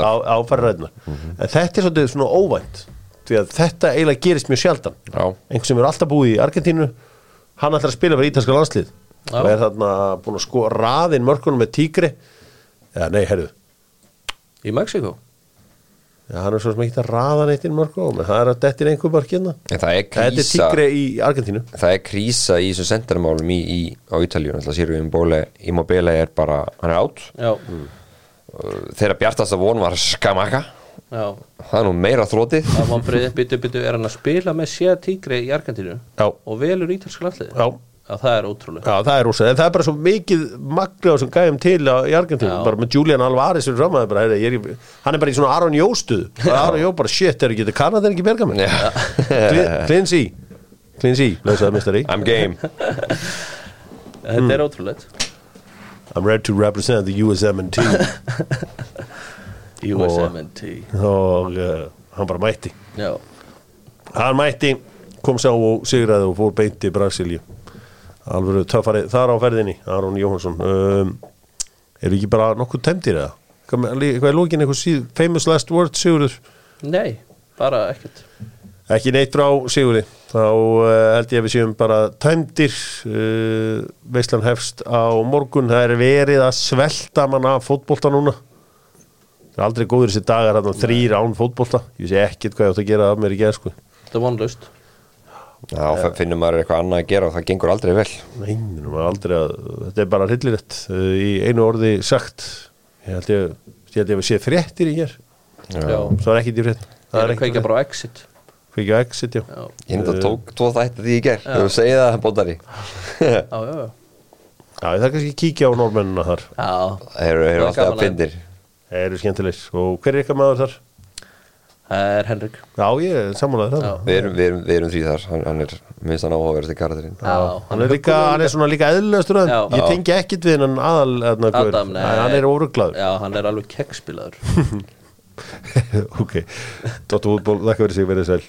S1: Á, á færi rætunar en þetta er svolítið svona óvænt því að þetta eiginlega gerist mjög sjaldan.
S2: Já.
S1: einhver sem er alltaf búið í Argentínu hann ætlar að spila fyrir ítalska landslið
S3: Já.
S1: og er þarna búin að sko raðin mörkunum með tígri eða nei, herru
S3: Í Mexiko
S1: Já, hann er svo sem ekki að raða neitt inn mörkunum en það er að dettin einhver
S2: það er
S1: Þetta er tígri í Argentínu.
S2: Það er krísa í þessum sendarmálum í, í, á Ítalíu. Þannig að Sirvin Bóle Immobile er bara, hann er átt
S3: Já,
S2: Þeirra bjartasta von var Skamaka
S3: já.
S2: Það er nú meira þrótið
S3: Það var breyðið byttu byttu Er hann að spila með sér tígri í Argentínu?
S1: Já.
S3: Og velur ítalska landliði
S1: Já.
S3: Já, það er ótrúlega
S1: Já, það er rosa, en það er bara svo mikið magli á sem gæjum til á, Argentínu, bara með Julian Alvarez fyrir fram að bara, heyrðu, ég er, í- hann er bara í svona Aron Jóstuð, bara Aron Jó, bara shit, er ekki þetta Kanada er ekki bergamenn Clincy, Clincy, lausaði mistari
S2: I'm game.
S3: Þetta er ótrúlegt.
S1: I'm ready to represent the USMNT
S3: USMNT
S1: og uh, hann bara mætti.
S3: Já,
S1: hann mætti, kom sá og sigraði og fór beint í Brasilíu alveg töffari þar á ferðinni Aron Jóhansson um, eru ekki bara nokkuð temdir eða? Hvað er lókin eitthvað síð famous last word Sigurður?
S3: nei, bara ekkert.
S1: Ekki neitt frá Sigurði. Þá uh, held ég að við séum bara tæmdir. Uh, veislan hefst á morgun. Það er verið að svelta mann af fótbolta núna. Það er aldrei góður þessi dagar hann þrýr án fótbolta. Ég sé ekkert hvað ég átt að gera af mér í gerð sko.
S3: Það er vonlaust
S2: Já, þá finnur maður eitthvað annað að gera og það gengur aldrei vel.
S1: Nei, nú er aldrei að, þetta er bara hryllilegt uh, í einu orði sagt. Ég held ég, ég held ég að við séð fréttir í hér.
S3: Já,
S1: svo er ekkert í frétt
S3: það er að kveika bara á exit.
S1: kveikja á exit, já.
S3: Já,
S2: Ég enda tók tvo þætti því ég ger Þú segið það, bóndari.
S3: Já, já já.
S1: já, það er kannski að kíkja á normennina þar.
S3: Já,
S2: Þeir eru
S3: er
S2: alltaf
S3: að-
S2: pindir
S1: það eru skemmtilegir. Og hver er ykkar maður þar?
S3: Það er Henrik.
S1: Já, ég er sammálaður það.
S3: Já.
S2: Við erum, við erum, við erum því þar. Hann, hann er minnst hann áhugaverðasti karakterinn
S3: Já,
S1: hann er líka, hann er svona líka eðlilegastur
S3: Já.
S1: ég tengi ekkit við hennan aðal aðna, gaur.
S3: Adam, nei.
S1: hann er óruglaður
S3: Já, hann er alveg kekkspilaður
S1: ok, Dóttu útból, þakka verið sig verið sæl